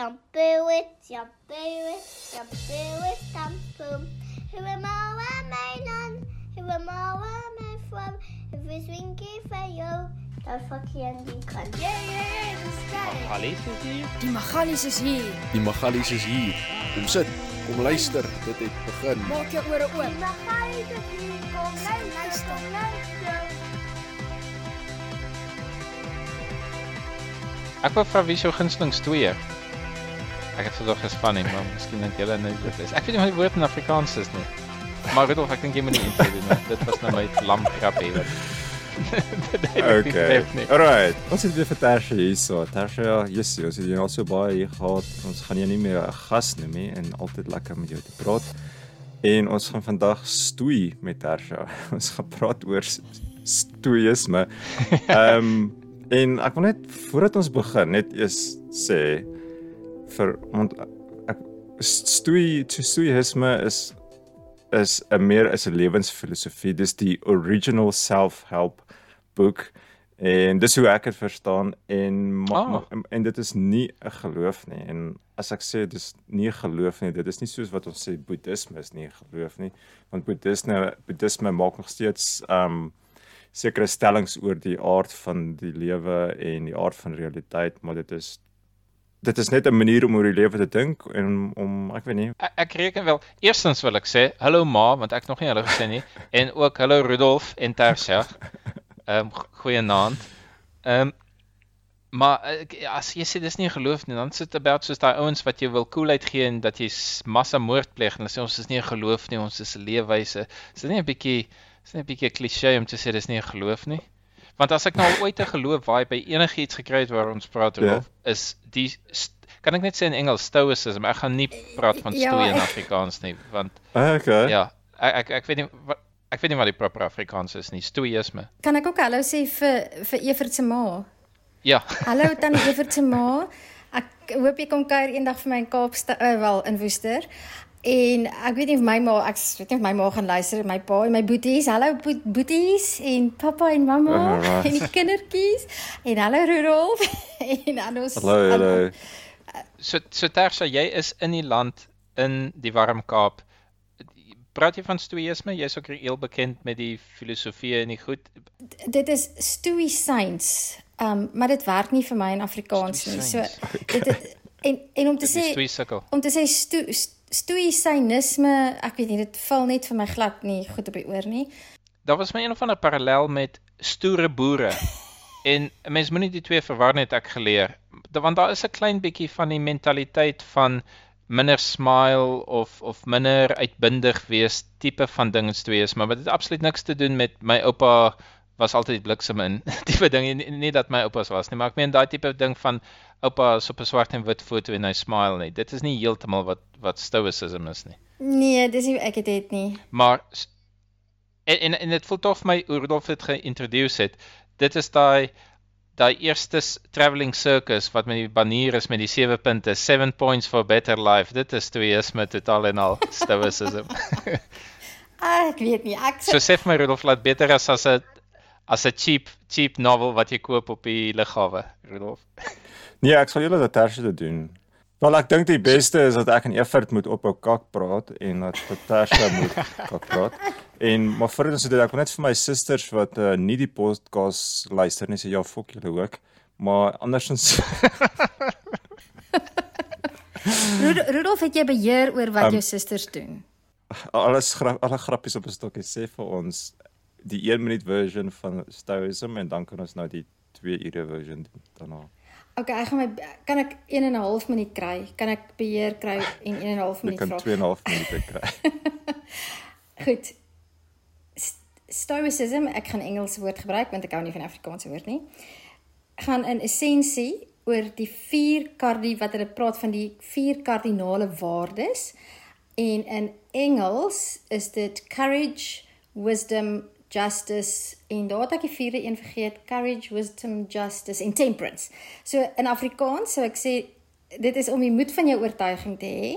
shampoo it, shampoo it, shampoo it, shampoo. Who am I, where am I none? Who am I, where am I from? If it's winky for you, dan fuck je en die kan. Yeah, yeah, yeah, dat is geil. Magalies is hier. Die Magalies is hier. Die Magalies is hier. Kom sit, kom luister, dit het begin. Maak jou ore oop. Die Magalies is hier, kom luister, kom luister. Ek wou vra wie is jou gunsteling twee? Ek het vandag gespan nie, maar miskien dink julle nou dit is. Ek weet nie wat die woord in Afrikaans is nie. Maar Rudolf, ek dink jy moet nie intro doen nie. Dit was nou my lam grappie wat. Dit het my nie Okay. Alright. Ons het weer vir Tarsha hierso. Tarsha, yes, ons het jou al so baie hier gehad. Ons gaan jou nie meer 'n gas noem nie en altyd lekker met jou te praat. En ons gaan vandag stoei met Tarsha. Ons gaan praat oor s- stoeïsme. Ehm um, en ek wil net voordat ons begin net eers sê vir want ek stoei to stoeïsme is is 'n meer is 'n lewensfilosofie. Dis die original self-help boek en dis hoe ek dit verstaan en Ah. ma, en, en dit is nie 'n geloof nie en as ek sê dis nie 'n geloof nie dit is nie soos wat ons sê boeddhisme is nie 'n geloof nie want boeddhisme boeddhisme maak nog steeds um sekere stellings oor die aard van die lewe en die aard van realiteit maar dit is dit is net 'n manier om oor die lewe te dink en om ek weet nie Ek, ek reken wel. Eerstens wil ek sê hallo ma, want ek nog nie hallo gesê nie en ook hallo Rudolf en Tersia. Ehm um, goeienaand. Ehm um, maar ek, as jy sê dis nie geloof nie, dan sit dit about soos daai ouens wat jou wil coolheid gee en dat jy massa moord pleeg en hulle sê ons is nie 'n geloof nie, ons is 'n leefwyse. Is dit nie 'n bietjie is nie 'n bietjie klise om te sê dis nie 'n geloof nie? Want as ek nou al ooit 'n geloof waar by enigiets gekry het waar ons praat Ja. Rudolf, is die kan ek net sê in Engels stoicism. Ek gaan nie praat van Ja, stoei in ek- Afrikaans nie, want okay ja, ek ek, ek weet nie wat ek weet nie wat die proper Afrikaans is nie. Stoïsme. Kan ek ook hallo sê vir vir Evert se ma? Ja. Hallo tannie Evert se ma. Ek hoop jy kom kuier eendag vir my in Kaapstad, uh, wel in Woester. En ek weet nie of my ma, ek weet nie of my ma gaan luister, my pa en my boeties. Hallo boet, boeties en pappa en mamma Alright. en die kindertjies. En hallo Rudolf. en aan ons hallo hallo So so Tersa, jy is in die land in die warm Kaap. Praat jy van stoïsme? Jy's ook heel bekend met die filosofie en die goed. dit is stoïcyns. Um maar dit werk nie vir my in Afrikaans nie. So dit het, en en om te Dit sê om te sê sto, st- stoïsynisme, ek weet nie, dit val net vir my glad nie goed op die oor nie. Daar was my een of ander parallel met stoere boere. En mens moenie die twee verwar net ek geleer. Want daar is 'n klein bietjie van die mentaliteit van minder smile of of minder uitbundig wees tipe van ding in stoïsme, maar dit het absoluut niks te doen met my oupa was altyd bliksem in tipe ding nie, nie dat my oupas was nie, maar ek meen daai tipe ding van oupa is op 'n swart en wit foto en hy smile nie. Dit is nie heeltemal wat wat stoicism is nie. Nee, dis nie ek het dit nie. Maar en en, en dit voel tog vir my Rudolf dit geïntroduce het. Dit is daai daai eerste travelling circus wat met die banier is met die sewe punte, seven points for better life. Dit is stoïsme totaal en al stoicism. Ah, ek weet nie. Ek so sê vir my Rudolf laat beter as as 'n as 'n cheap cheap novel wat jy koop op die lughawe, Rudolf. Nee, ek sal julle dat terse te doen. Wel ek dink die beste is dat ek en Evert moet op 'n kak praat en dat Patasha moet kak praat. En maar vir ons dit ek wil net vir my susters wat uh, nie die podcast luister nie sê ja, fok julle ook. Maar andersins Rud- Rudolf het jy beheer oor wat Um, jou susters doen. alles gra alle grappies op 'n stokkie sê vir ons die 1 minuut version van Stoicism en dan kan ons nou die 2 ure version doen daarna. Okay, ek gaan my kan ek 1 en 'n half minuut kry? Kan ek beheer kry en 1 en 'n half minuut kan vra? 2 en 'n half minute kry. Goed. Stoicism, ek gaan Engelse woord gebruik want ek hou nie van Afrikaanse woord nie. Gaan in essensie oor die vier kardi wat hulle praat van die vier kardinale waardes. En in Engels is dit courage, wisdom, justice en daar het ek die vierde een vergeet, courage, wisdom, justice en temperance. So in Afrikaans sou ek sê dit is om die moed van jou oortuiging te hê.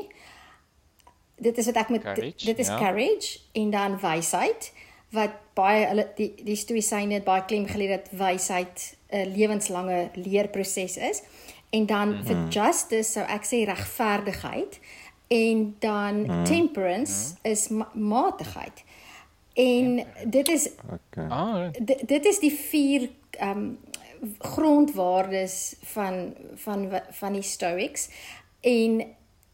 Dit is wat ek met Courage, dit is ja. courage en dan wysheid wat baie hulle die die stoïsyne het baie klem gelê dat wysheid 'n lewenslange leerproses is. En dan vir justice sou ek sê regverdigheid en dan temperance is ma matigheid. En dit is Okay. Ah, dit, dit is die vier ehm um, grondwaardes van van van die Stoics. En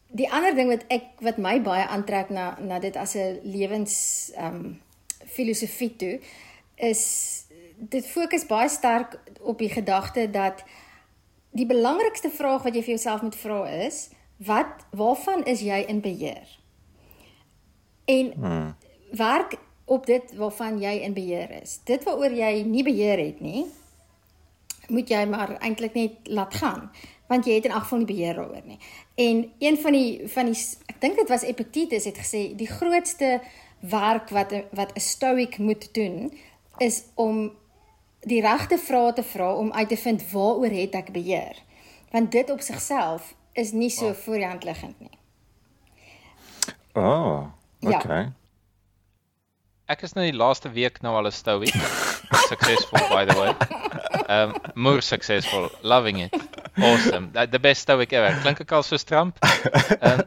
die ander ding wat ek wat my baie aantrek na na dit as 'n lewens ehm um, filosofie toe is dit fokus baie sterk op die gedagte dat die belangrikste vraag wat jy vir jouself moet vra is wat waarvan is jy in beheer? En Hmm. werk op dit waarvan jy in beheer is. Dit waaroor jy nie beheer het nie, moet jy maar eintlik net laat gaan, want jy het in elk geval nie beheer daaroor nie. En een van die van die ek dink dit was Epictetus het gesê die grootste werk wat wat 'n stoic moet doen is om die regte vrae te vra om uit te vind waaroor het ek beheer. Want dit op sigself is nie so voor die hand liggend nie. Oh, Ja. Ek is nou die laaste week nou al 'n stowie. Successful by the way. Um more successful, loving it. Awesome. The, best stoic ever. Klink ek al so Trump? Um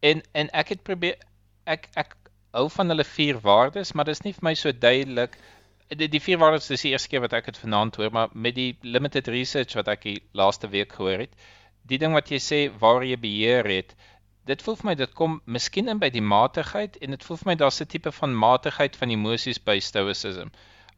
en en ek het probeer ek ek hou van hulle vier waardes, maar dis nie vir my so duidelik die, die vier waardes dis die eerste keer wat ek dit vanaand hoor, maar met die limited research wat ek die laaste week gehoor het, die ding wat jy sê waar jy beheer het, dit voel vir my dit kom miskien in by die matigheid en dit voel vir my daar's 'n tipe van matigheid van emosies by stoicism.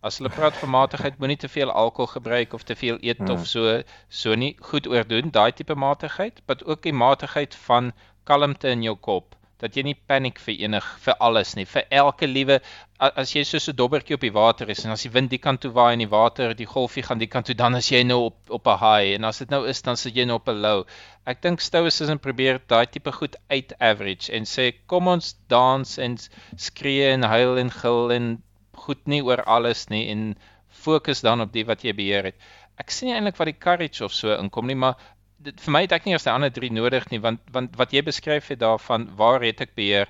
As hulle praat van matigheid, moenie te veel alkohol gebruik of te veel eet Hmm. of so so nie goed oordoen, daai tipe matigheid, maar ook die matigheid van kalmte in jou kop dat jy nie paniek vir enig vir alles nie vir elke liewe as jy soos 'n dobbertjie op die water is en as die wind die kant toe waai en die water die golfie gaan die kant toe dan as jy nou op op 'n high. En as dit nou is dan sit jy nou op 'n low. Ek dink stoicism probeer daai tipe goed uit average en sê kom ons dans en skree en huil en gil en goed nie oor alles nie en fokus dan op die wat jy beheer het. Ek sien nie eintlik wat die courage of so inkom nie maar dit vir my het ek nie eers die ander drie nodig nie want want wat jy beskryf het daarvan waar het ek beheer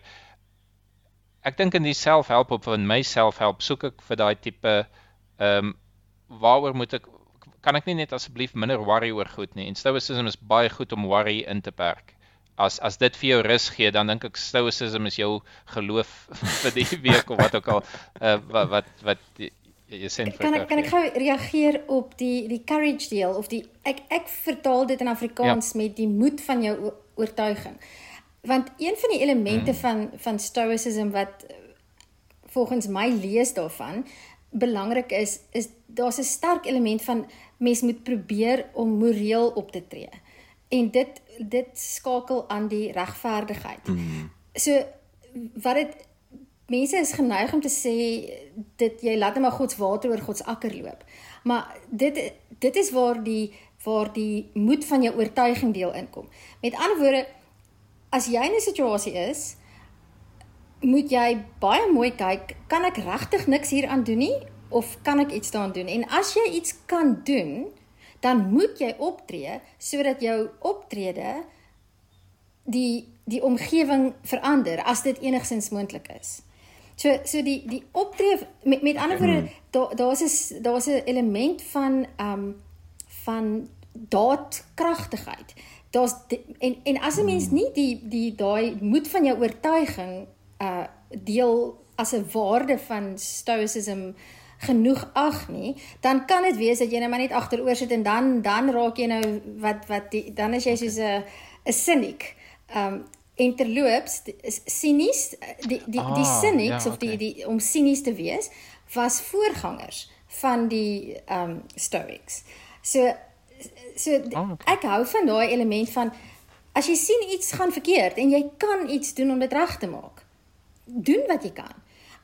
ek dink in die selfhelp op in my selfhelp soek ek vir daai tipe ehm um, waaroor moet ek kan ek nie net asseblief minder worry oor goed nie en stoicism is baie goed om worry in te perk as as dit vir jou rus gee dan dink ek stoicism is jou geloof vir die week of wat ook al uh, wat wat wat jy, sê Kan ek kan ek gou reageer op die die courage deel of die ek ek vertaal dit in Afrikaans ja. met die moed van jou oortuiging. Want een van die elemente mm. van van stoicism wat eh, volgens my lees daarvan belangrik is is daar's 'n sterk element van mens moet probeer om moreel op te tree. En dit dit skakel aan die regverdigheid. Mm. So wat dit mense is geneig om te sê dit jy laat net maar God se water oor God se akker loop. Maar dit dit is waar die waar die moed van jou oortuiging deel inkom. Met ander woorde, as jy in 'n situasie is, moet jy baie mooi kyk, kan ek regtig niks hieraan doen nie of kan ek iets daaraan doen? En as jy iets kan doen, dan moet jy optree sodat jou optrede die die omgewing verander as dit enigsins moontlik is. So so die die optree met met ander woorde daar daar's 'n daar's 'n element van ehm um, van daadkragtigheid. Daar's en en as 'n mens nie die die daai moed van jou oortuiging uh deel as 'n waarde van stoicism genoeg ag nie, dan kan dit wees dat jy nou maar net agteroor sit en dan dan raak jy nou wat wat die, dan is jy soos 'n 'n cynic. Um en terloops sinies die die Ah, die cynics ja, of die okay. die om sinies te wees was voorgangers van die um stoics. So so okay. ek hou van daai element van as jy sien iets gaan verkeerd en jy kan iets doen om dit reg te maak. Doen wat jy kan.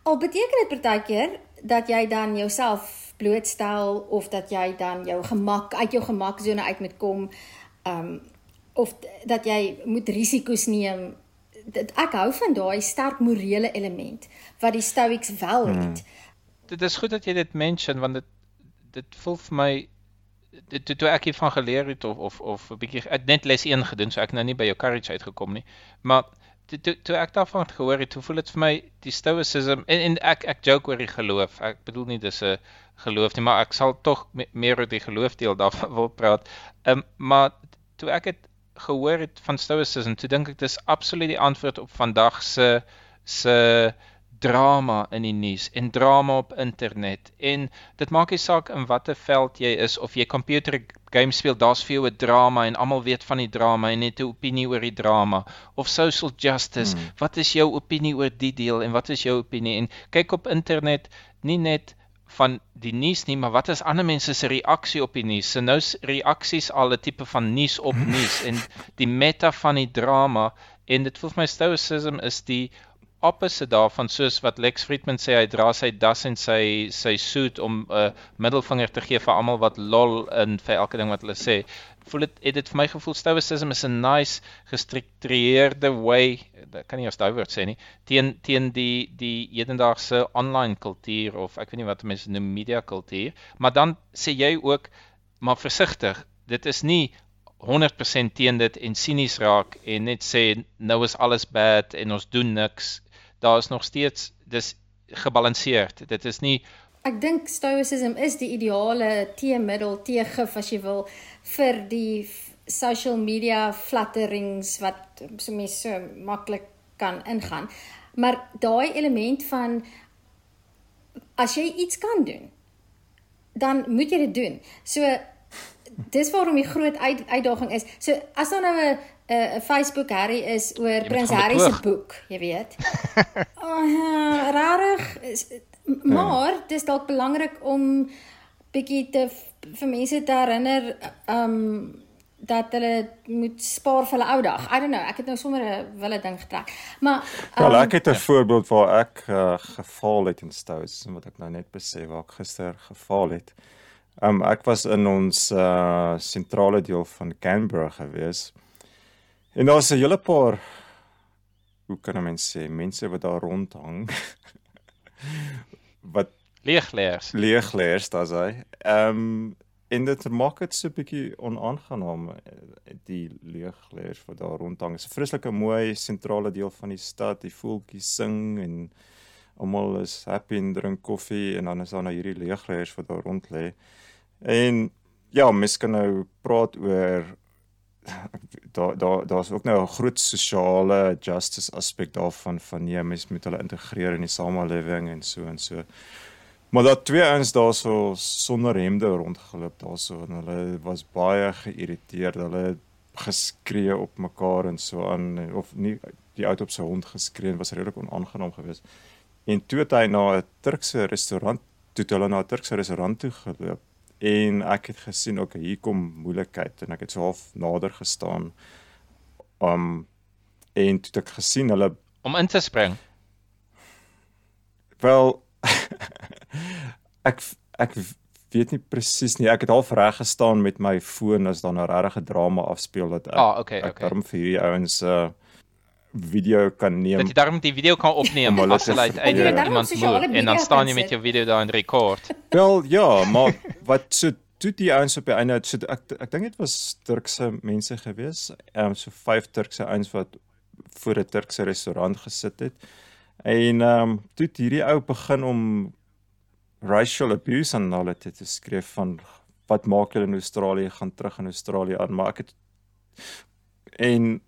Al beteken dit partykeer dat jy dan jouself blootstel of dat jy dan jou gemak uit jou gemaksone uit moet kom um of dat jy moet risiko's neem. Dit ek hou van daai sterk morele element wat die Stoics wel het. Dit is goed dat jy dit mention want dit dit voel vir my toe, toe ek hiervan geleer het of of of 'n bietjie het net les 1 gedoen so ek nou nie by jou courage uitgekom nie. Maar toe toe, toe ek daarvan gehoor het, hoe voel dit vir my die stoicism en en ek ek joke oor die geloof. Ek bedoel nie dis 'n geloof nie, maar ek sal tog me, meer oor die geloofdeel daarvan wil praat. Ehm um, maar toe ek dit gehoor het van stoicism, toe dink ek dis absoluut die antwoord op vandag se se drama in die nuus en drama op internet en dit maak nie saak in watter veld jy is of jy computer game speel, daar's vir jou 'n drama en almal weet van die drama en het 'n opinie oor die drama of social justice. Hmm. Wat is jou opinie oor die deel en wat is jou opinie? En kyk op internet nie net van die nuus nie, maar wat is ander mense se reaksie op die nuus? So nou reaksies al 'n tipe van nuus op nuus en die meta van die drama en dit voel vir my stoicism is die opposite daarvan soos wat Lex Friedman sê hy dra sy das en sy sy suit om 'n uh, middelvinger te gee vir almal wat lol in vir elke ding wat hulle sê. Voel dit het dit vir my gevoel stoicism is 'n nice gestruktureerde way, kan nie as daai woord sê nie, teen teen die die hedendaagse online kultuur of ek weet nie wat mense noem media kultuur, maar dan sê jy ook maar versigtig, dit is nie 100% teen dit en sinies raak en net sê nou is alles bad en ons doen niks daar is nog steeds dis gebalanseerd. Dit is nie Ek dink stoicism is die ideale teemiddel, teegif as jy wil vir die social media flatterings wat so mense so maklik kan ingaan. Maar daai element van as jy iets kan doen, dan moet jy dit doen. So dis waarom die groot uit, uitdaging is. So as daar nou 'n 'n Facebook Harry is oor Prins Harry se boek, jy weet. Oh, uh, rarig is maar ja. dis dalk belangrik om bietjie te vir mense te herinner um dat hulle moet spaar vir hulle ou dag. I don't know, ek het nou sommer 'n wille ding getrek. Maar um, Wel, ek het 'n voorbeeld waar ek uh, geval het in Stows wat ek nou net besef waar ek gister geval het. Um ek was in ons uh sentrale deel van Canberra gewees. En daar's 'n hele paar hoe kan 'n mens sê, mense wat daar rondhang wat leegleers. Leegleers, daar's hy. Ehm um, en dit maak dit so 'n bietjie onaangenaam die leegleers wat daar rondhang. Dit is 'n vreeslike mooi sentrale deel van die stad. Die voeltjies sing en almal is happy en drink koffie en dan is daar nou hierdie leegleers wat daar rond lê. En ja, mens kan nou praat oor daar daar daar's ook nou 'n groot sosiale justice aspek daarvan van nee mens moet hulle integreer in die samelewing en so en so. Maar daar twee ouens daarso sonder hemde rondgeloop daarso en hulle was baie geïrriteerd. Hulle het geskree op mekaar en so aan of nie die ou op sy hond geskree en was redelik onaangenaam geweest. En toe het hy na 'n Turkse restaurant toe hulle na 'n Turkse restaurant toe geloop en ek het gesien ook hier kom moeilikheid en ek het so half nader gestaan um en toe ek gesien hulle om in te spring. Wel ek ek weet nie presies nie. Ek het half reg gestaan met my foon as daar 'n regte drama afspeel dat ek ah, okay, ek okay. daarom vir hierdie ouens uh video kan neem. Dat jy daarom die video kan opneem as hulle uit ja. iemand moet en dan staan jy met jou video daar en rekord. Wel ja, maar wat so toe die ouens op die einde so ek ek dink dit was Turkse mense gewees. Ehm um, so vyf Turkse ouens wat voor 'n Turkse restaurant gesit het. En ehm um, toe hierdie ou begin om racial abuse aan hulle te, te skryf van wat maak julle in Australië gaan terug in Australië aan maar ek het en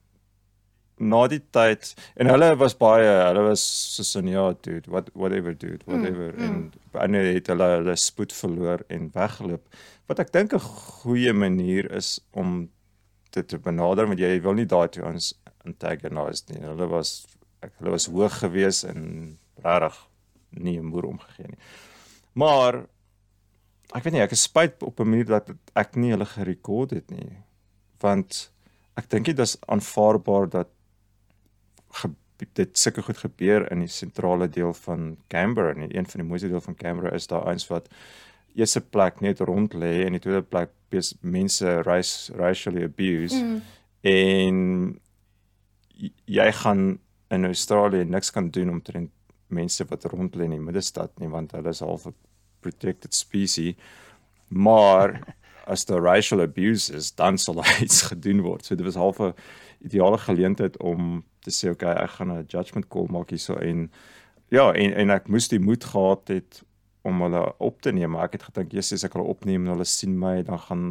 na die tyd en hulle was baie hulle was soos in ja dude what whatever dude mm, whatever. mm, mm. en en het hulle hulle spoed verloor en weggeloop. Wat ek dink 'n goeie manier is om dit te benader want jy wil nie daai toe ons antagonize nie. Hulle was ek hulle was hoog gewees en regtig nie 'n moer omgegee nie. Maar ek weet nie ek is spyt op 'n manier dat ek nie hulle gerekord het nie. Want ek dink dit is aanvaarbaar dat dit sulke goed gebeur in die sentrale deel van Canberra en een van die mooiste deel van Canberra is daar eens wat eerste plek net rond lê en die tweede plek is mense race racially abused mm. en jy gaan in Australië niks kan doen om te mense wat rond lê in die middestad nie want hulle is half 'n protected species maar as daar racial abuse is, dan sal iets gedoen word. So dit was half 'n ideale geleentheid om te sê okay, ek gaan 'n judgment call maak hierso en ja, en en ek moes die moed gehad het om hulle op te neem, maar ek het gedink Jesus as ek hulle opneem en hulle sien my, dan gaan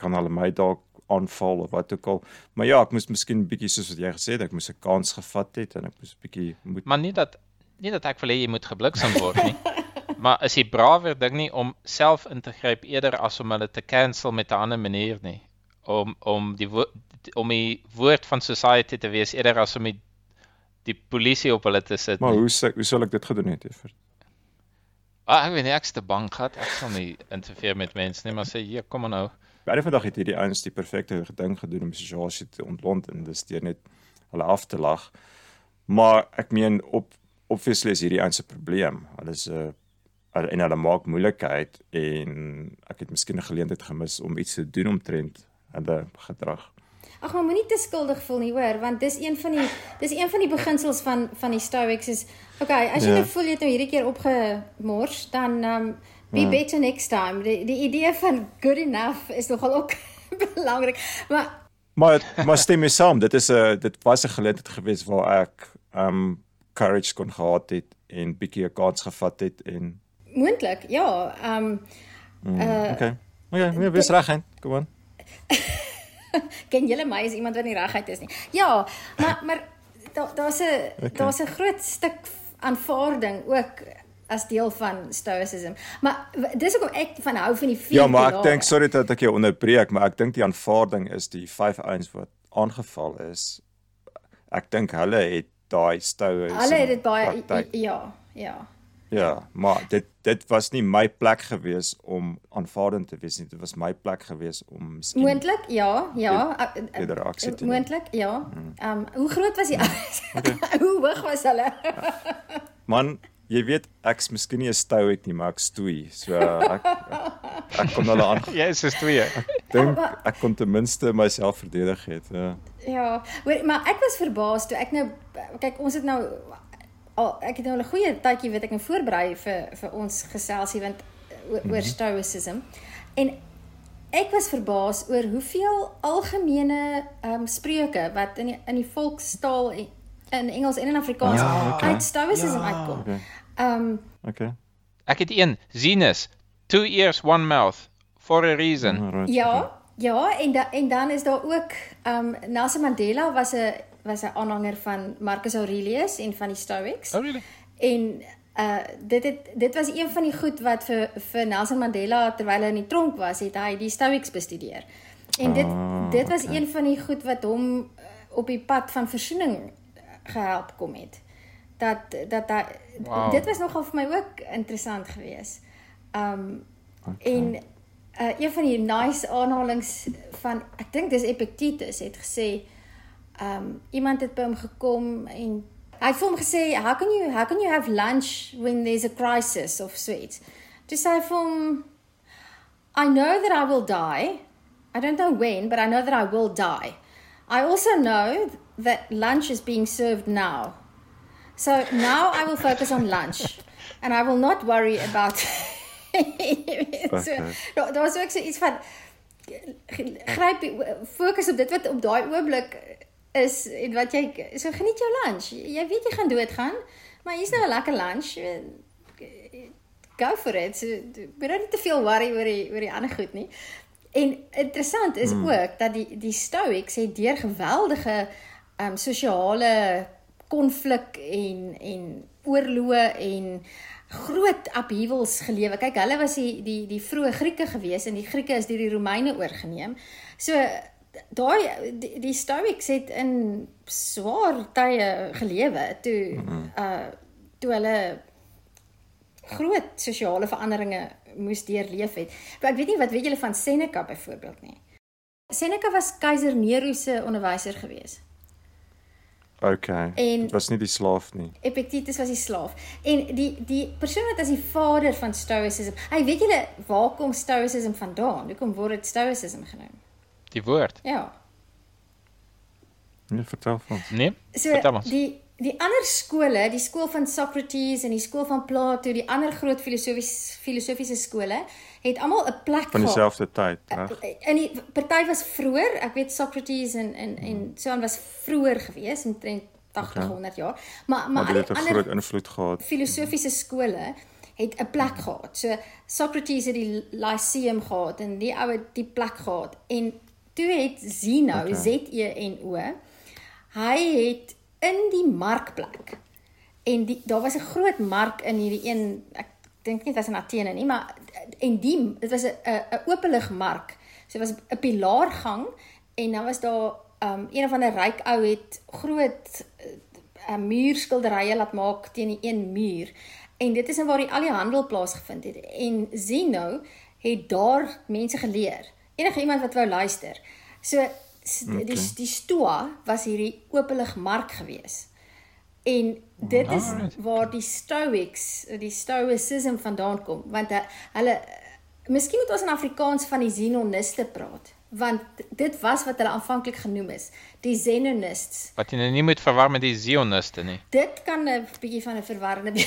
kan hulle my dalk aanval of wat ook al. Maar ja, ek moes miskien bietjie soos wat jy gesê het, ek moes 'n kans gevat het en ek moes bietjie moet Maar nie dat nie dat ek wil hê jy moet gebliksem word nie. maar is die brawer ding nie om self in te gryp eerder as om hulle te cancel met 'n ander manier nie. Om om die om die woord van society te wees eerder as om die die polisie op hulle te sit. Maar hoe sê hoe sal ek dit gedoen het? Juffrou? Ah, ek weet nie ek's te bang gehad. Ek sal nie interfereer met mense nie, maar sê hier, kom maar nou. Baie vandag het hierdie ouens die perfekte ding gedoen om die situasie te ontlont en dis deur net hulle af te lag. Maar ek meen op obviously is hierdie ouens se probleem. Hulle is 'n uh, en hulle maak moeilikheid en ek het miskien 'n geleentheid gemis om iets te doen omtrent hulle gedrag. Ag maar moenie te skuldig voel nie, hoor, want dis een van die dis een van die beginsels van van die Stoics is okay, as jy Ja. nou voel jy het nou hierdie keer opgemors, dan um be Ja. better next time. Die die idee van good enough is nogal ook belangrik. Maar Maar maar stem mee saam, dit is 'n dit was 'n geleentheid geweest waar ek um courage kon gehad het en bietjie 'n kans gevat het en moontlik, ja, um uh, okay. Okay, nee, wees reg hè. Kom aan. ken julle my as iemand wat nie reguit is nie. Ja, maar maar daar daar's 'n Okay. daar's 'n groot stuk aanvaarding ook as deel van stoicism. Maar dis hoekom ek van hou van die vier Ja, maar ek dink sorry dat ek jou onderbreek, maar ek dink die aanvaarding is die vyf ouens wat aangeval is. Ek dink hulle het daai stoue. Hulle het dit baie ja, ja. Ja, maar dit dit was nie my plek gewees om aanvaardend te wees nie. Dit was my plek gewees om miskien Moontlik, ja, ja. Eerder aksie te neem. Moontlik, ja. Ehm um, hoe groot was die ouens? hoe hoog was hulle? Man, jy weet ek's miskien nie 'n stoic nie, maar ek stoei. So ek ek, kon hulle aan Jy is dus twee. dink ek kon ten minste myself verdedig het. Ja. Ja, hoor, maar ek was verbaas toe ek nou kyk ons het nou al ek het nou 'n goeie tydjie weet ek nou voorberei vir vir ons geselsie want oor, Mhm. oor stoicism en ek was verbaas oor hoeveel algemene ehm um, spreuke wat in die, in die volkstaal en- in Engels en in Afrikaans Ja, okay. uit stoicism Ja. uitkom. Okay. Ehm um, Okay. Ek het een, Zenus, two ears, one mouth for a reason. Alright. Ja, ja, en da, en dan is daar ook ehm um, Nelson Mandela was 'n was 'n aanhanger van Marcus Aurelius en van die Stoics. Oh really? En uh dit het dit was een van die goed wat vir vir Nelson Mandela terwyl hy in die tronk was, het hy die Stoics bestudeer. En dit Ah, dit was een van die goed wat hom uh, op die pad van versoening gehelp kom het. Dat dat hy Wow. dit was nogal vir my ook interessant geweest. Um en uh, een van die nice aanhalings van ek dink dis Epictetus het gesê um iemand het by hom gekom en hy het vir hom gesê how can you how can you have lunch when there's a crisis of so iets. Toe sê hy vir hom I know that I will die. I don't know when, but I know that I will die. I also know that lunch is being served now. So now I will focus on lunch and I will not worry about so, daar daar's ook so iets van gryp fokus op dit wat op daai oomblik is en wat jy so geniet jou lunch. Jy weet jy gaan doodgaan, maar hier's nou 'n lekker lunch. Go for it. So, moet nou nie te veel worry oor die oor die ander goed nie. En interessant is hmm. ook dat die die Stoics het deur geweldige ehm um, sosiale konflik en en oorloë en groot upheavals gelewe. Kyk, hulle was die die die vroeë Grieke gewees en die Grieke is deur die Romeine oorgeneem. So daai die, die Stoics het in swaar tye gelewe toe uh toe hulle groot sosiale veranderinge moes deurleef het. Maar ek weet nie wat weet julle van Seneca byvoorbeeld nie. Seneca was keiser Nero se onderwyser gewees. Okay. En- was nie die slaaf nie. Epictetus was die slaaf. En die die persoon wat as die vader van Stoicism. Hy weet julle waar kom Stoicism vandaan? Hoekom word dit Stoicism genoem? Die woord. Ja. Nee, vertel van. Nee? So Vertel ons. die die ander skole, die skool van Socrates en die skool van Plato, die ander groot filosofiese filosofiese skole, het almal 'n plek van gehad. dieselfde tyd, reg? In die party was vroeër, ek weet Socrates en en en so aan was vroeër gewees, omtrent 80 Okay. 100 jaar. Maar maar Maar al dit die het ander groot invloed gehad. filosofiese skole het 'n plek gehad. So Socrates het die Lyceum gehad en die ou het die plek gehad en toe het Zeno, Okay. Z E N O, hy het in die markplek en die daar was 'n groot mark in hierdie een ek dink nie dit was in Athene nie, maar en die dit was 'n 'n 'n openlig mark. So dit was 'n pilaargang en dan was daar um een of ander ryk ou het groot uh, muurskilderye laat maak teen die een muur. En dit is nou waar die al die handel plaasgevind het. En Zeno het daar mense geleer. Enige iemand wat wou luister. So s- die Okay. die Stoa was hierdie openlig mark gewees. En dit is waar die Stoics, die Stoicism vandaan kom, want hulle Miskien moet ons in Afrikaans van die Zenoniste praat, want dit was wat hulle aanvanklik genoem is, die Zenonists. Wat jy nou nie moet verwar met die Zioniste nie. Dit kan 'n bietjie van 'n verwarrende be-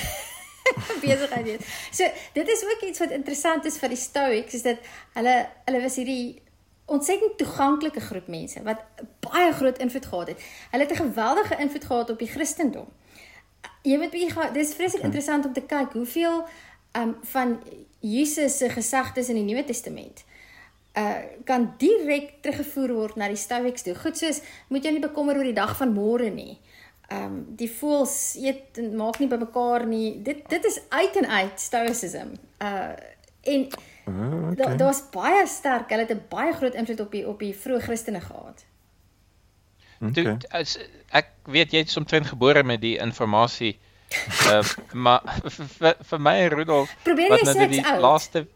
besigheid wees. So dit is ook iets wat interessant is vir die Stoics, is dat hulle hulle was hierdie ontsettend toeganklike groep mense wat baie groot invloed gehad het. Hulle het 'n geweldige invloed gehad op die Christendom. Jy moet bietjie dis vreeslik okay. interessant om te kyk hoeveel um van Jesus se gesegdes in die Nuwe Testament uh kan direk teruggevoer word na die Stoics toe. Goed soos moet jy nie bekommer oor die dag van môre nie. Um die voels eet en maak nie by mekaar nie. Dit dit is uit en uit Stoicism. Uh en Ah, okay. daar's baie sterk. Hulle het 'n baie groot invloed op die op die vroeë Christene gehad. Toe Okay. as, ek weet jy is omtrent gebore met die inligting. Uh, maar vir vir my en Rudolf Probeer wat jy nou die oud? laaste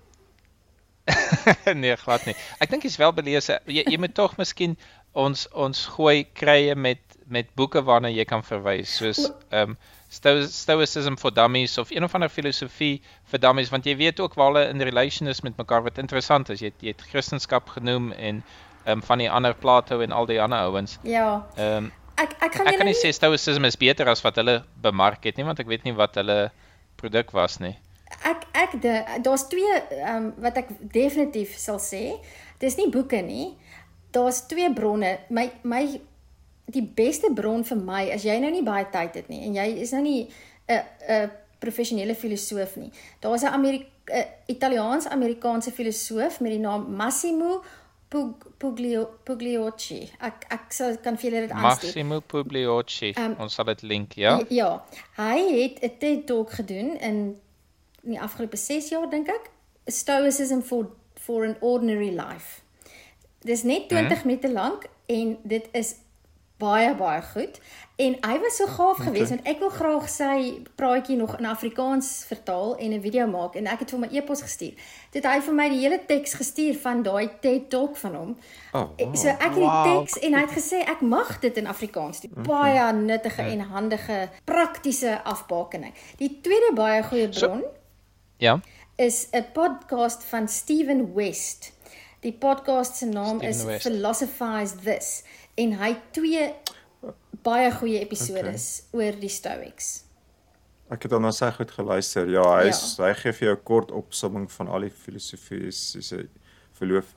nee, glad nie. Ek dink jy's wel belese. Jy, jy moet tog miskien ons ons gooi krye met met boeke waarna jy kan verwys soos ehm um, Sto Stoicism for Dummies of een of ander filosofie vir dummies want jy weet ook waar hulle in relation is met mekaar wat interessant is. Jy het, jy het Christendom genoem en ehm um, van die ander Plato en al die ander ouens. Ja. Ehm um, Ek ek gaan ek kan nie nie sê Stoicism is beter as wat hulle bemark het nie want ek weet nie wat hulle produk was nie. ek ek daar's twee ehm um, wat ek definitief sal sê. Dis nie boeke nie. Daar's twee bronne. My my die beste bron vir my as jy nou nie baie tyd het nie en jy is nou nie 'n 'n professionele filosoof nie. Daar's 'n Amerik 'n Italiaans-Amerikaanse filosoof met die naam Massimo Pug, Puglio, Pugliocci. Ek ek sal kan vir julle dit aanstuur. Massimo Pugliocci. Ehm, Ons sal dit link, ja. Ja, hy het 'n TED Talk gedoen in in die afgelope 6 jaar dink ek. Stoicism for for an ordinary life. Dis net 20 minute lank en dit is baie baie goed en hy was so gaaf okay. geweest want ek wil graag sy praatjie nog in Afrikaans vertaal en 'n video maak en ek het vir my e-pos gestuur. Dit hy vir my die hele teks gestuur van daai TED Talk van hom. Oh, wow. So ek het die Wow, teks en hy het gesê ek mag dit in Afrikaans doen. Baie nuttige en handige praktiese afbakening. Die tweede baie goeie So- bron Ja. is 'n podcast van Steven West. Die podcast se naam Steven is West. Philosophize This en hy het twee baie goeie episodes okay. oor die Stoics. Ek het dan na sy goed geluister. Ja, hy Ja. is, hy gee vir jou 'n kort opsomming van al die filosofiese verloof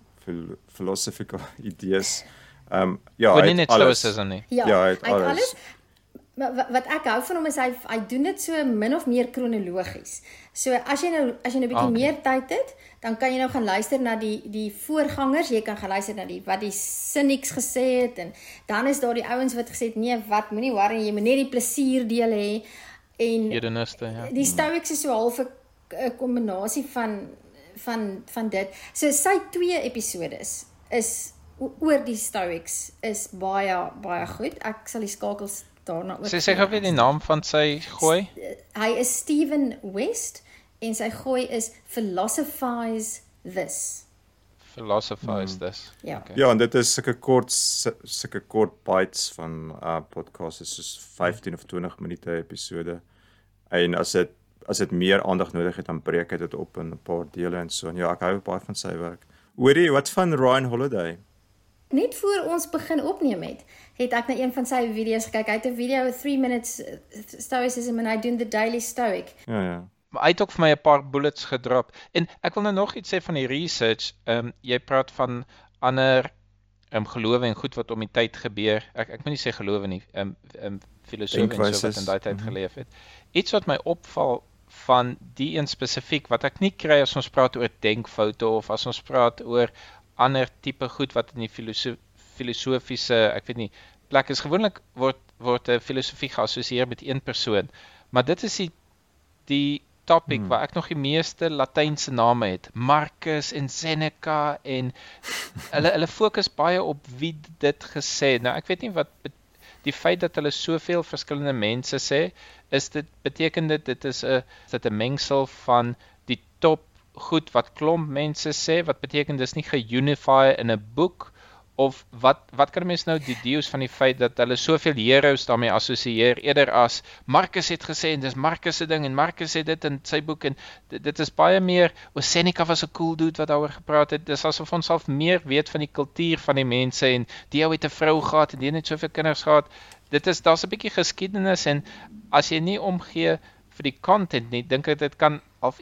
philosophical idees. Ehm um, ja, hy het net alles. Stoicism nie. Ja, Ja, hy het hy het alles. alles Maar wa- wat ek hou van hom is hy hy doen dit so min of meer kronologies. So as jy nou as jy nou 'n bietjie Ah, meer tyd het, dan kan jy nou gaan luister na die die voorgangers, jy kan gaan luister na die wat die cynics gesê het en dan is daar die ouens wat gesê het nee, wat moenie worry, jy moet net die plesier deel hê en Hedoniste, ja. die Stoics is so half 'n kombinasie van van van dit. So sy twee episodes is o- oor die Stoics is baie baie goed. Ek sal die skakels daarna ook Sy sê gou weer die naam van sy gooi. Hy is Steven West en sy gooi is philosophize this. Philosophize this. Ja. Okay. Ja, en dit is sulke kort su- sulke kort bites van uh podcasts is soos 15 of 20 minute episode. En as dit as dit meer aandag nodig het, dan breek hy dit op in 'n paar dele en so. En ja, ek hou baie van sy werk. Hoorie, wat van Ryan Holiday? net voor ons begin opneem het, het ek na een van sy video's gekyk. Hy het 'n video 3 minutes uh, stoicism and I doing the daily stoic. Ja ja. Maar hy het ook vir my 'n paar bullets gedrop. En ek wil nou nog iets sê van die research. Ehm um, jy praat van ander ehm um, gelowe en goed wat om die tyd gebeur. Ek ek moet nie sê gelowe nie. Ehm um, ehm um, filosofie en so wat in daai tyd Mhm. geleef het. Iets wat my opval van die een spesifiek wat ek nie kry as ons praat oor denkfoute of as ons praat oor ander tipe goed wat in die filoso filosofiese, ek weet nie, plek is gewoonlik word word 'n filosofie geassosieer met een persoon. Maar dit is die die topic Hmm. waar ek nog die meeste latynse name het. Marcus en Seneca en hulle hulle fokus baie op wie dit gesê het. Nou ek weet nie wat die feit dat hulle soveel verskillende mense sê, is dit beteken dit dit is 'n dit 'n mengsel van die top goed wat klomp mense sê wat beteken dis nie geunify in 'n boek of wat wat kan mens nou die deus van die feit dat hulle soveel heroes daarmee assosieer eerder as Marcus het gesê en dis Marcus se ding en Marcus het dit in sy boek en dit, dit is baie meer o Seneca was 'n cool dude wat daaroor gepraat het. Dis asof ons self meer weet van die kultuur van die mense en die ou het 'n vrou gehad en die het soveel kinders gehad. Dit is daar's 'n bietjie geskiedenis en as jy nie omgee vir die content nie dink ek dit kan al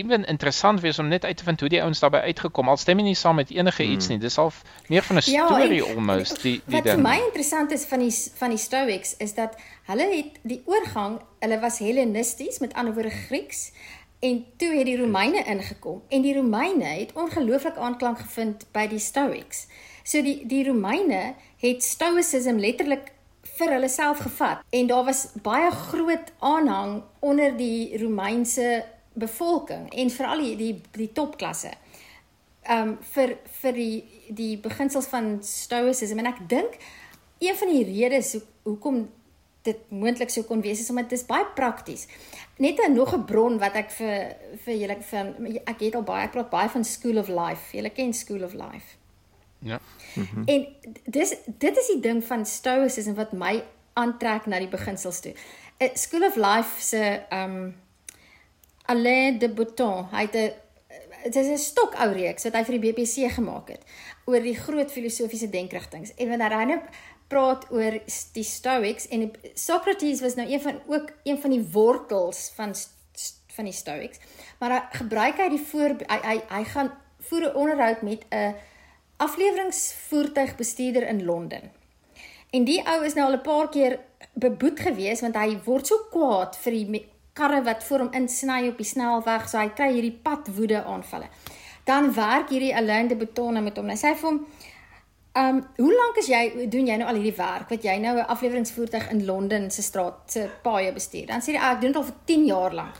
ewen interessant wees om net uit te vind hoe die ouens daarbey uitgekom. Al stem jy nie saam met enige iets nie. Dis al meer van 'n Ja, storie almost die die Wat vir ding my interessant is van die van die Stoics is dat hulle het die oorgang, hulle was Hellenisties, met ander woorde Grieks, en toe het die Romeine ingekom. En die Romeine het ongelooflik aanklank gevind by die Stoics. So die die Romeine het Stoicism letterlik vir hulle self gevat. En daar was baie groot aanhang onder die Romeinse bevolking en veral die die, die topklasse um vir vir die die beginsels van stoicism en ek dink een van die redes hoe, hoekom dit moontlik sou kon wees is omdat dit is baie prakties. Net 'n nog 'n bron wat ek vir vir julle van ek het al baie ek praat baie van School of Life. Julle ken School of Life. ja En dis dit is die ding van stoicism wat my aantrek na die beginsels toe. Uh, School of Life se um Alain de Botton, hy het 'n dit is 'n stokou reeks wat hy vir die BBC gemaak het oor die groot filosofiese denkrigtinge. En wanneer hy nou praat oor die Stoics en die- Socrates was nou een van ook een van die wortels van van die Stoics. Maar hy gebruik hy die voor hy hy, hy gaan voer 'n onderhoud met 'n afleweringsvoertuigbestuurder in Londen. En die ou is nou al 'n paar keer beboet gewees want hy word so kwaad vir die karre wat voor hom insny op die snelweg, so hy kry hierdie padwoede aanvalle. Dan werk hierdie Alain de Botton met hom. Hy sê vir hom, "Um, hoe lank is jy doen jy nou al hierdie werk wat jy nou 'n afleweringsvoertuig in Londen se straat se paaie bestuur?" Dan sê hy, "Ah, "Ek doen dit al vir 10 jaar lank."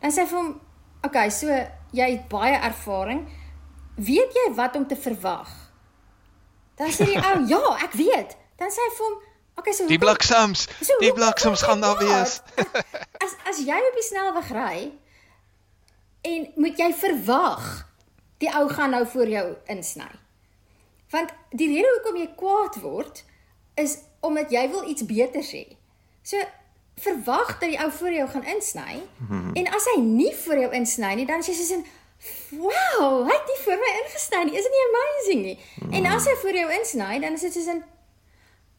Dan sê hy vir hom, "Oké, okay, so jy het baie ervaring. Weet jy wat om te verwag?" Dan sê die ou, "Ja, ek weet." Dan sê hy vir hom, "Okay, so die bliksems So, die bliksems gaan daar kwaad? wees As as jy op die snelweg ry en moet jy verwag die ou gaan nou voor jou insny. Want die rede hoekom jy kwaad word is omdat jy wil iets beters hê. So verwag dat die ou voor jou gaan insny en as hy nie voor jou insny nie, dan is jy soos in Wow, hy het nie voor my ingesny nie. Is dit nie amazing nie? En as hy voor jou insny, dan is dit soos in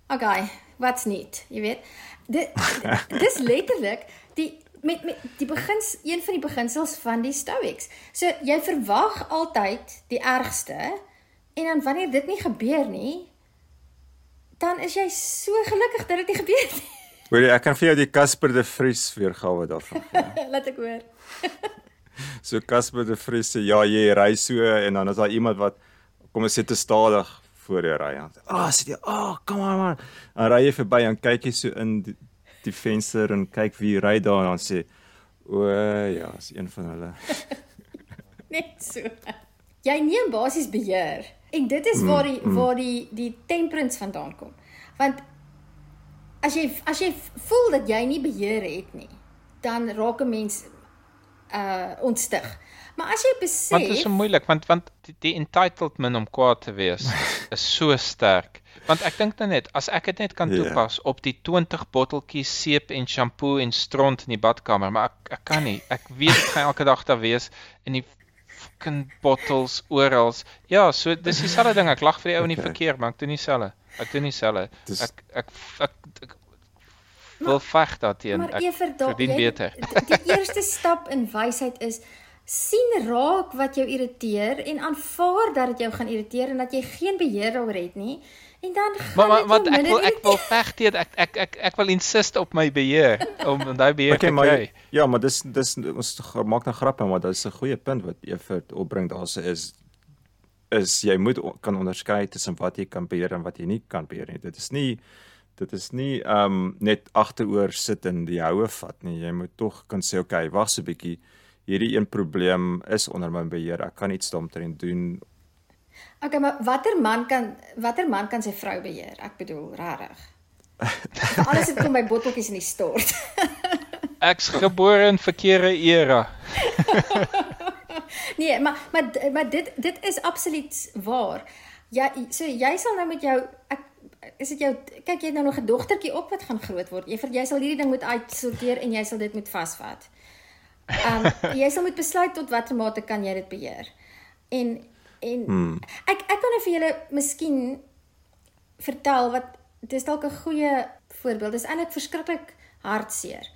Okay, wat's niet, jy weet. Dit dis letterlik die met met die begins een van die beginsels van die Stoics. So jy verwag altyd die ergste en dan wanneer dit nie gebeur nie, dan is jy so gelukkig dat dit nie gebeur het nie. Hoor jy, ek kan vir jou die Casper de Vries weergawe daarvan gee. Laat ek hoor. So Casper de Vries sê ja, jy ry so en dan is daar iemand wat kom ons sê te stadig voor jou ry. "Ah, sê jy, "Ah, come on man." Dan ry jy verby en kyk jy so in die, die venster en kyk wie ry daar en dan sê, "O ja, is een van hulle." Net so. Jy neem basies beheer. En dit is waar die waar die die temperance vandaan kom. Want as jy as jy voel dat jy nie beheer het nie, dan raak 'n mens uh ontstig. Maar as jy Want dit is besef so moeilik want want die, die entitlement om kwaad te wees is so sterk. Want ek dink nou net as ek dit net kan Ja. toepas op die 20 botteltjies seep en shampoo en stront in die badkamer, maar ek ek kan nie. Ek weet dit gaan elke dag daar wees en die fucking bottles oral. Ja, so dis dieselfde ding. Ek lag vir die ou in die Okay. verkeer, maar ek doen dieselfde. Ek doen dieselfde. Dis- Ek ek ek, ek wil veg daarteen. Maar Ek verdien beter. Die eerste stap in wysheid is sien raak wat jou irriteer en aanvaar dat dit jou gaan irriteer en dat jy geen beheer daaroor het nie. En dan gaan Maar maar wat ek wil ek wil veg teen ek ek ek ek wil insist op my beheer om daai beheer Okay, te maar kry. ja, maar dis dis ons maak nou grappe, maar dis 'n goeie punt wat Evert opbring daarse is is jy moet kan onderskei tussen wat jy kan beheer en wat jy nie kan beheer nie. Dit is nie dit is nie ehm um, net agteroor sit en die houe vat nie. Jy moet tog kan sê okay, wag so 'n bietjie. Hierdie een probleem is onder my beheer. Ek kan iets daaromtrent doen. Okay, maar watter man kan watter man kan sy vrou beheer? Ek bedoel, regtig. Alles het kom by botteltjies in die stort. Ek's gebore in verkeerde era. Nee, maar maar maar dit dit is absoluut waar. Ja, so jy sal nou met jou ek is dit jou kyk jy het nou nog 'n dogtertjie op wat gaan groot word. Jy jy sal hierdie ding moet uitsorteer en jy sal dit moet vasvat. Um jy sal moet besluit tot watter mate kan jy dit beheer. En en hmm. ek ek kan nou vir julle miskien vertel wat dis dalk 'n goeie voorbeeld. Dis eintlik verskriklik hartseer.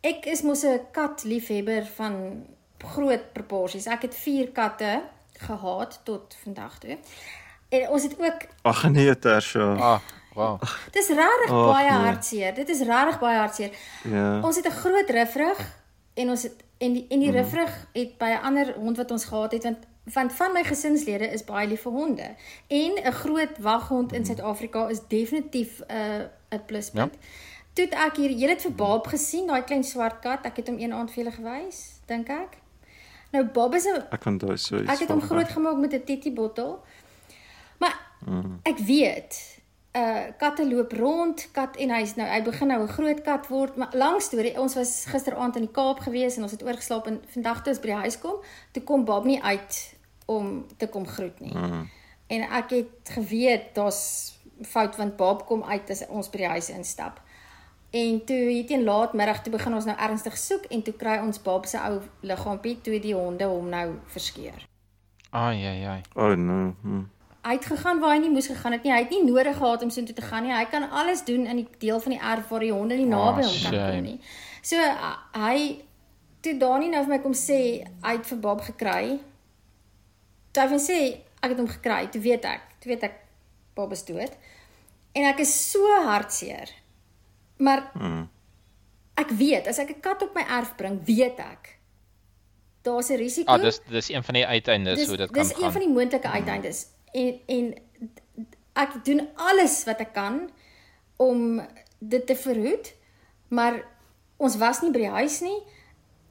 Ek is mos 'n kat liefhebber van groot proporsies. Ek het 4 katte gehad tot vandag toe. En ons het ook Ag nee, Tersha. Ah, wow. dis regtig Ag, baie nee. hartseer. Dit is regtig baie hartseer. Ja. Ons het 'n groot rifrig en ons het en die en die Mhm. rifrig het by 'n ander hond wat ons gehad het want want van my gesinslede is baie lief vir honde. En 'n groot waghond Mhm. in Suid-Afrika is definitief 'n uh, 'n pluspunt. Ja. Toe ek hier, jy het vir Bob gesien, daai klein swart kat. Ek het hom een aand vir julle gewys, dink ek. Nou Bob is 'n Ek onthou so iets. Ek het hom groot gemaak met 'n titty bottel. Maar Mm. ek weet, uh katte loop rond, kat en hy's nou hy begin nou 'n groot kat word, maar lang storie, ons was gisteraand in die Kaap gewees en ons het oorgeslaap en vandag toe ons by die huis kom, toe kom Bob nie uit om te kom groet nie. Mm. En ek het geweet daar's fout want Bob kom uit as ons by die huis instap. En toe hier teen laatmiddag toe begin ons nou ernstig soek en toe kry ons Bob se ou liggaampie toe die honde hom nou verskeur. Ai ai ai. Oh no. Hm. Hy het gegaan waar hy nie moes gegaan het nie. Hy het nie nodig gehad om soontoe te gaan nie. Hy kan alles doen in die deel van die erf waar die honde nie naby Ah, hom kan kom nie. So uh, hy toe Dani nou vir my kom sê hy het vir Bob gekry. Toe hy sê ek het hom gekry, toe weet ek, toe weet ek Bob is dood. En ek is so hartseer. Maar Mm. ek weet as ek 'n kat op my erf bring, weet ek daar's 'n risiko. Ah, dis dis een van die uiteindes hoe dit kan dis gaan. een van die moontlike uiteindes. En en ek doen alles wat ek kan om dit te verhoed, maar ons was nie by die huis nie.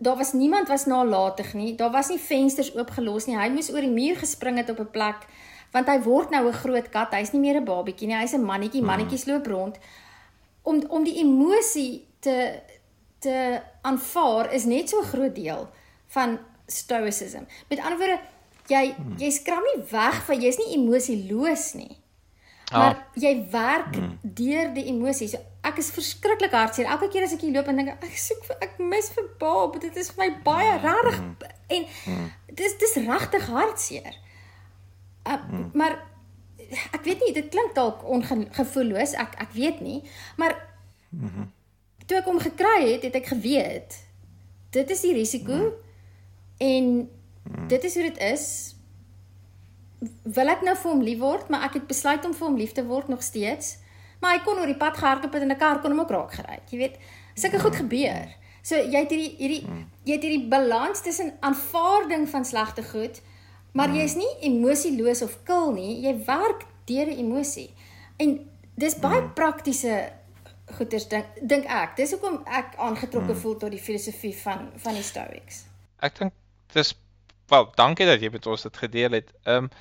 Daar was niemand was nalatig nie. Daar was nie vensters oopgelos nie. Hy moes oor die muur gespring het op 'n plek want hy word nou 'n groot kat. Hy's nie meer 'n babietjie nie. Hy's 'n mannetjie. Mannetjies loop rond. Om om die emosie te te aanvaar is net so 'n groot deel van stoicism. Met ander woorde, jy jy skram nie weg van jy's nie emosieloos nie. Maar Ah. jy werk deur die emosies. So ek is verskriklik hartseer. Elke keer as ek hier loop en dink ek ek soek vir ek mis vir Bob. Dit is vir my baie regtig en dis dis regtig hartseer. Uh, maar ek weet nie, dit klink dalk ongevoelloos. Ek ek weet nie, maar toe ek hom gekry het, het ek geweet dit is die risiko en dit is hoe dit is. Wil ek nou vir hom lief word, maar ek het besluit om vir hom lief te word nog steeds. Maar hy kon oor die pad gehardloop het en 'n kar kon hom ook raak gery. het, Jy weet, sulke goed gebeur. So jy het hierdie hierdie jy het hierdie balans tussen aanvaarding van slegte goed, maar jy's nie emosieloos of kil nie. Jy werk deur die emosie. En dis baie praktiese goeters dink dink ek. Dis hoekom ek aangetrokke voel tot die filosofie van van die Stoics. Ek dink dis wel, dankie dat jy met ons dit gedeel het. Ehm um,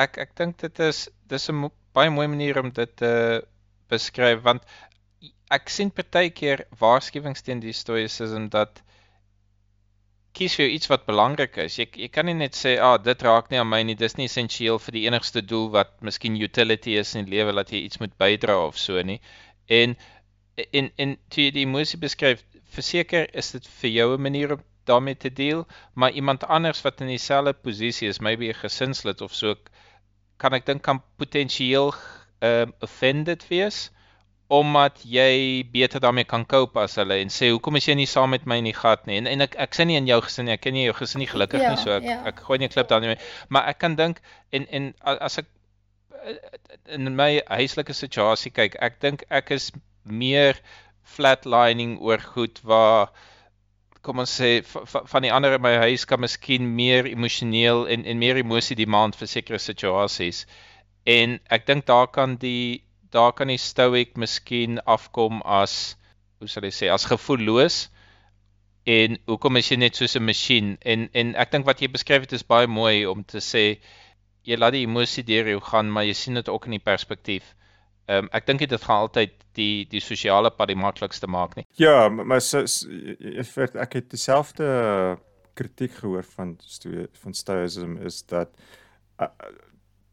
ek ek dink dit is dis 'n baie mooi manier om dit te beskryf want ek sien partykeer waarskuwings teen die stoicism dat kies vir jou iets wat belangrik is. Jy jy kan nie net sê, "Ag, ah, dit raak nie aan my nie. Dis nie essensieel vir die enigste doel wat miskien utility is in die lewe dat jy iets moet bydra of so nie." En en en toe jy die emosie beskryf, verseker is dit vir jou 'n manier om daarmee te deel, maar iemand anders wat in dieselfde posisie is, maybe 'n gesinslid of so, kan ek dink kan potensieel uh, offended wees omdat jy beter daarmee kan cope as hulle en sê hoekom is jy nie saam met my in die gat nie en en ek ek sien nie in jou gesin nie ek ken nie jou gesin nie gelukkig Ja, nie so ek ja. ek gooi nie 'n klip daarin maar ek kan dink en en as ek eh, in my huislike situasie kyk ek dink ek is meer flatlining oor goed waar kom ons sê van die ander in my huis kan miskien meer emosioneel en en meer emosie demand vir sekere situasies. En ek dink daar kan die daar kan die stoic miskien afkom as hoe sal ek sê as gevoelloos en hoekom is jy net soos 'n masjien en en ek dink wat jy beskryf het is baie mooi om te sê jy laat die emosie deur jou gaan maar jy sien dit ook in die perspektief. Ehm um, ek dink dit gaan altyd die die sosiale pad die maklikste maak nie. Ja, maar so, so ek weet ek het dieselfde kritiek gehoor van van stoicism is dat uh,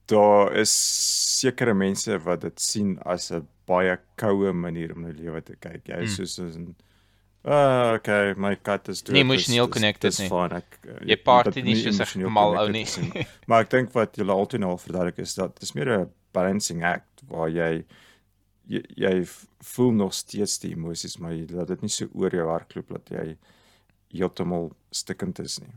daar is sekere mense wat dit sien as 'n baie koue manier om na lewe te kyk. Jy is Mm. soos 'n Ah, okay, my kat is dood. Nie dis- emosioneel dis- connected dis nie. fine, Ek uh, Jy party nie soos 'n mal ou nie. Maar ek dink wat julle altyd nou al verduidelik is dat dis meer 'n balancing act waar jy jy, jy voel nog steeds die emosies, maar jy laat dit nie so oor jou hardloop dat jy heeltemal stikkend is nie.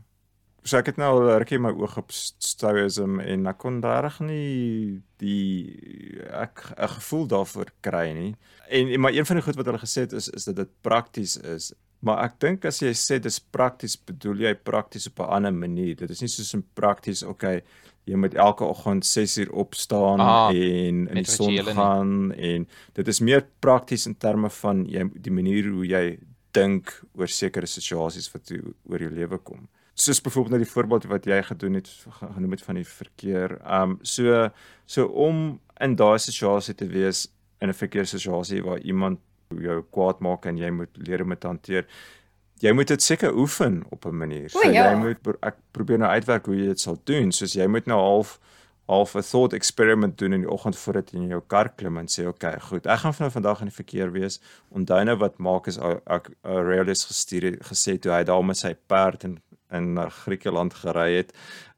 So ek het nou al rukkie my oog op stoicism en ek kon regtig nie die ek 'n gevoel daarvoor kry nie. En maar een van die goed wat hulle gesê het is is dat dit prakties is. Maar ek dink as jy sê dis prakties, bedoel jy prakties op 'n ander manier. Dit is nie soos 'n prakties, okay, jy moet elke oggend 6 uur opstaan Ah, en in die son rituele nie. gaan en dit is meer prakties in terme van jy die manier hoe jy dink oor sekere situasies wat toe oor jou lewe kom. Soos byvoorbeeld nou die voorbeeld wat jy gedoen het ge- genoem het van die verkeer. Um so so om in daai situasie te wees in 'n verkeerssituasie waar iemand jou kwaad maak en jy moet leer om dit te hanteer. Jy moet dit seker oefen op 'n manier. So O, ja. jy moet ek probeer nou uitwerk hoe jy dit sal doen. Soos jy moet nou half half 'n thought experiment doen in die oggend voordat jy in jou kar klim en sê okay, goed, ek gaan van vandag in die verkeer wees. Onthou nou wat maak is ek Aurelius gestuur het gesê toe hy daar met sy perd in in na Griekeland gery het.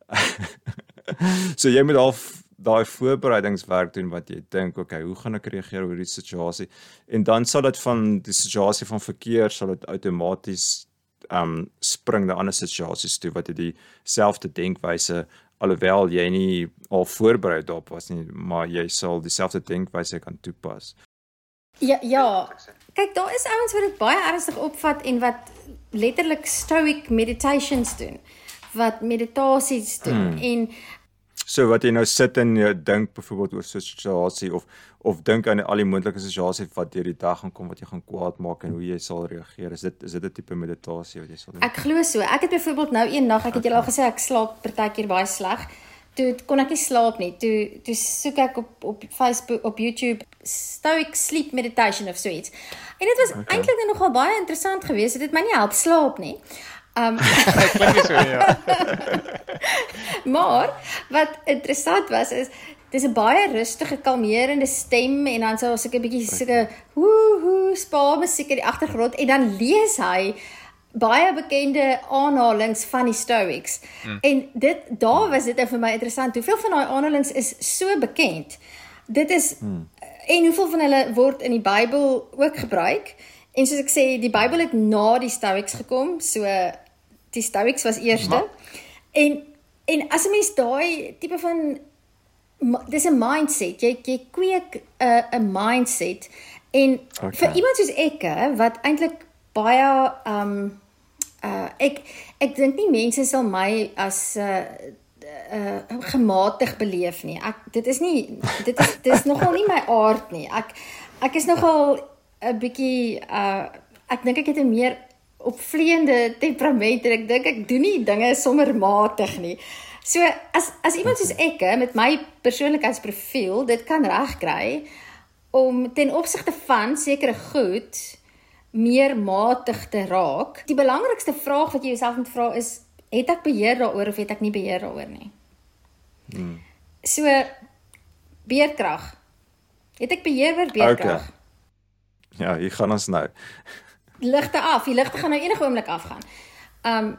so jy moet half daai voorbereidingswerk doen wat jy dink, okay, hoe gaan ek reageer oor die situasie? En dan sal dit van die situasie van verkeer sal dit outomaties um spring na ander situasies toe wat jy dieselfde denkwyse alhoewel jy nie al voorberei daarop was nie, maar jy sal dieselfde denkwyse kan toepas. Ja, ja. Kyk, daar is ouens wat dit baie ernstig opvat en wat letterlik stoic meditations doen, wat meditasies doen hmm. en So wat jy nou sit en jy dink byvoorbeeld oor so 'n situasie of of dink aan al die moontlike situasies wat deur die dag gaan kom wat jy gaan kwaad maak en hoe jy sal reageer. Is dit is dit 'n tipe meditasie wat jy sal doen? Ek glo so. Ek het byvoorbeeld nou een nag, ek het julle al gesê ek slaap partykeer baie sleg. Toe kon ek nie slaap nie. Toe toe soek ek op op Facebook op YouTube Stoic Sleep Meditation of so iets. En dit was okay. eintlik nogal baie interessant geweest. Dit het my nie help slaap nie. Um Klink so ja. maar wat interessant was is dis 'n baie rustige, kalmerende stem en dan sou so 'n bietjie sulke woe woe spa musiek in die agtergrond en dan lees hy baie bekende aanhalinge van die Stoics. Hmm. En dit daar was dit vir my interessant. Hoeveel van daai aanhalinge is so bekend? Dit is hmm. en hoeveel van hulle word in die Bybel ook gebruik? En soos ek sê, die Bybel het na die Stoics gekom, so die Stoics was eerste. Ma en en as 'n mens daai tipe van dis 'n mindset. Jy jy kweek 'n 'n mindset en okay. vir iemand soos ek wat eintlik baie um uh ek ek dink nie mense sal my as 'n uh, uh gematig beleef nie. Ek dit is nie dit is dis nogal nie my aard nie. Ek ek is nogal 'n bietjie uh ek dink ek het 'n meer opvleende temperament en ek dink ek doen nie dinge sommer matig nie. So as as iemand soos ek met my persoonlikheidsprofiel dit kan regkry om ten opsigte van sekere goed meer matig te raak. Die belangrikste vraag wat jy jouself moet vra is het ek beheer daaroor of het ek nie beheer daaroor nie? Hmm. So beerkrag. Het ek beheer oor beerkrag? Okay. Ja, hier gaan ons nou. Ligte af. Die ligte gaan nou enige oomblik afgaan. Um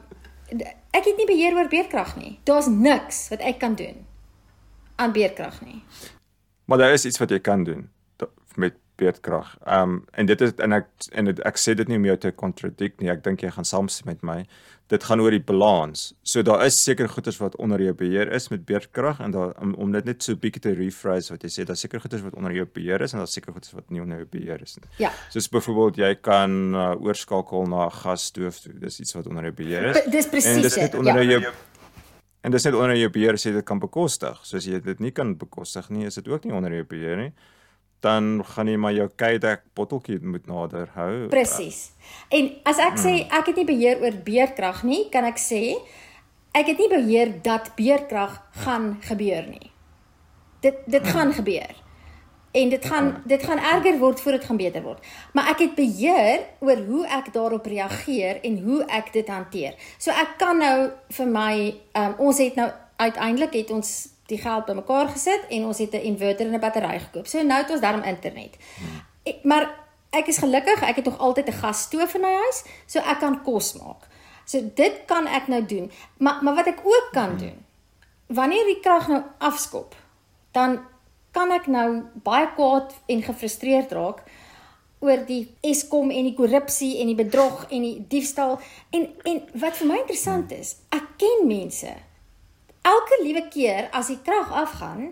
ek het nie beheer oor beerdkrag nie. Daar's niks wat ek kan doen aan beerdkrag nie. Maar daar is iets wat jy kan doen met beerdkrag. Ehm um, en dit is en ek en dit, ek sê dit nie om jou te contradict nie. Ek dink jy gaan saamstem met my. Dit gaan oor die balans. So daar is seker goeders wat onder jou beheer is met beerdkrag en daar om, om dit net so bietjie te rephrase wat jy sê, daar seker goeders wat onder jou beheer is en daar seker goeders wat nie onder jou beheer is nie. Ja. Soos byvoorbeeld jy kan uh, oorskakel na 'n gasstoof toe. Dis iets wat onder jou beheer is. P- dis presies En dis net onder ja. jou En dis net onder jou beheer as jy dit kan bekostig. So as jy dit nie kan bekostig nie, is dit ook nie onder jou beheer nie. Dan gaan jy maar jou kyk botteltjie moet nader hou. Presies. En as ek sê ek het nie beheer oor beerdkrag nie, kan ek sê ek het nie beheer dat beerdkrag gaan gebeur nie. Dit dit gaan gebeur. En dit gaan dit gaan erger word voor dit gaan beter word. Maar ek het beheer oor hoe ek daarop reageer en hoe ek dit hanteer. So ek kan nou vir my um, ons het nou uiteindelik het ons die geld bymekaar gesit en ons het 'n inverter en 'n battery gekoop. So nou het ons daarom internet. Ek, maar ek is gelukkig, ek het nog altyd 'n gasstoof in my huis, so ek kan kos maak. So dit kan ek nou doen. Maar maar wat ek ook kan doen, wanneer die krag nou afskop, dan kan ek nou baie kwaad en gefrustreerd raak oor die Eskom en die korrupsie en die bedrog en die diefstal en en wat vir my interessant is, ek ken mense. Elke liewe keer as die krag afgaan,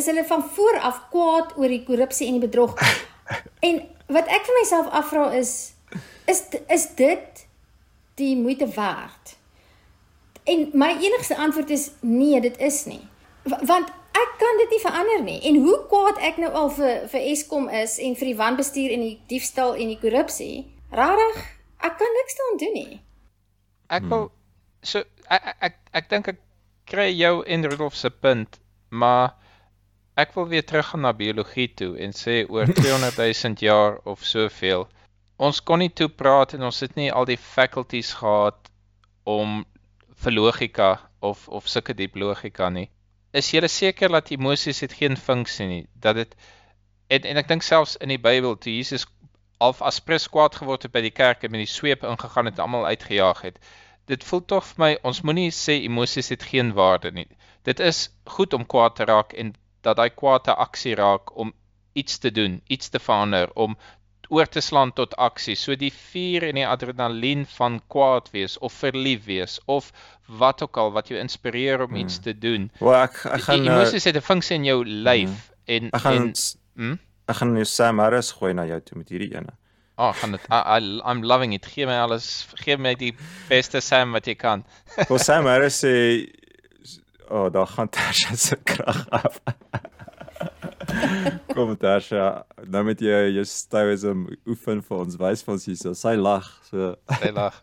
is hulle van voor af kwaad oor die korrupsie en die bedrog. en wat ek vir myself afvra is is is dit die moeite werd? En my enigste antwoord is nee, dit is nie. Want ek kan dit nie verander nie. En hoe kwaad ek nou al vir vir Eskom is en vir die wanbestuur en die diefstal en die korrupsie, rarig, ek kan niks daaraan doen nie. Ek wil so ek ek ek, ek dink ek kry jou en Rudolf se punt, maar ek wil weer teruggaan na biologie toe en sê oor 200 000 jaar of soveel. Ons kon nie toe praat en ons het nie al die faculties gehad om vir logika of of sulke diep logika nie. Is jy seker dat emosies het geen funksie nie? Dat dit en, en ek dink selfs in die Bybel toe Jesus half aspres kwaad geword het by die kerk en met die sweep ingegaan het en almal uitgejaag het. Dit voel tog vir my ons moenie sê emosies het geen waarde nie. Dit is goed om kwaad te raak en dat daai kwaad 'n aksie raak om iets te doen, iets te verander, om oor te slaan tot aksie. So die vuur en die adrenalien van kwaad wees of verlief wees of wat ook al wat jou inspireer om iets te doen. Wel ek ek gaan Die uh, emosies het 'n funksie in jou lyf en ek gaan en s- hm? ek gaan jou Sam Harris gooi na jou toe met hierdie ene. Oh, gaan dit I, I I'm loving it. Gee my alles, gee my die beste Sam wat jy kan. Wel Sam Harris sê oh, daar gaan Tasha se krag af. Kom Tasha, nou met jy jou stoïsm oefen vir ons, wys vir ons hierso. Sy lag. So Sy lag.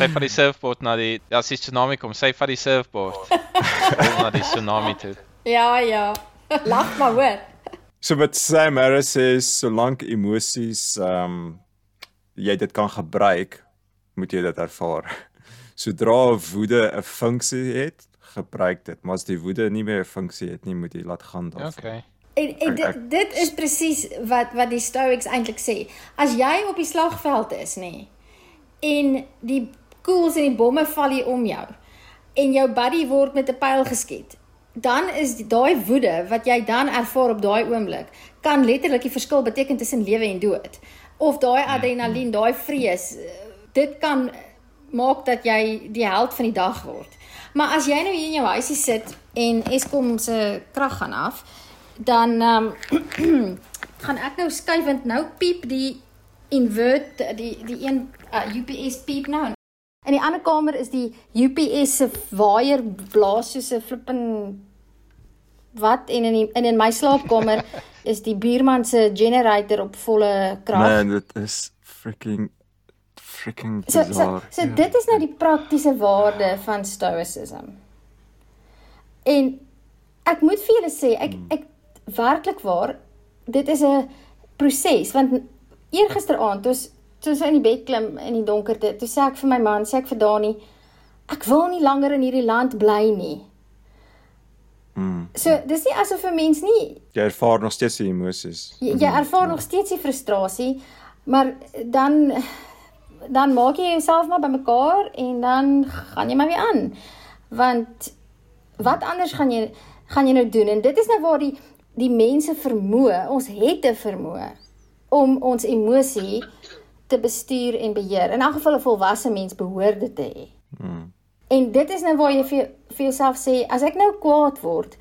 Sy vat die surfboard na die ja, as die tsunami kom, sy vat die surfboard na die tsunami toe. Ja, ja. Lag maar hoor. So met Sam Harris sê solank emosies ehm um, jy dit kan gebruik, moet jy dit ervaar. Sodra woede 'n funksie het, gebruik dit, maar as die woede nie meer 'n funksie het nie, moet jy laat gaan daarvan. Okay. En, en dit, dit is presies wat wat die Stoics eintlik sê. As jy op die slagveld is, nê, nee, en die koels en die bomme val hier om jou en jou buddy word met 'n pyl geskiet, dan is daai woede wat jy dan ervaar op daai oomblik kan letterlik die verskil beteken tussen lewe en dood. Of daai adrenalien, daai vrees, eh, dit kan maak dat jy die held van die dag word. Maar as jy nou hier in jou huisie sit en Eskom se krag gaan af, dan um, gaan ek nou skuif want nou piep die invert die die een uh, UPS piep nou. In die ander kamer is die UPS se waier blaas soos 'n flippin wat en in die, en in my slaapkamer is die buurman se generator op volle krag. Man, dit is freaking freaking So so, bizar. so dit is nou die praktiese waarde van stoicism. En ek moet vir julle sê, ek ek werklik waar dit is 'n proses want eergisteraand toe toe ons in die bed klim in die donkerte, toe sê ek vir my man, sê ek vir Dani, ek wil nie langer in hierdie land bly nie. Mm. So dis nie asof 'n mens nie Jy ervaar nog steeds die emosies. Jy, jy ervaar nog steeds die frustrasie, maar dan dan maak jy jouself maar bymekaar en dan gaan jy maar weer aan. Want wat anders gaan jy gaan jy nou doen? En dit is nou waar die die mense vermoë, ons het 'n vermoë om ons emosie te bestuur en beheer. In elk geval 'n volwasse mens behoort dit te hê. Hmm. En dit is nou waar jy vir vir jouself sê, as ek nou kwaad word,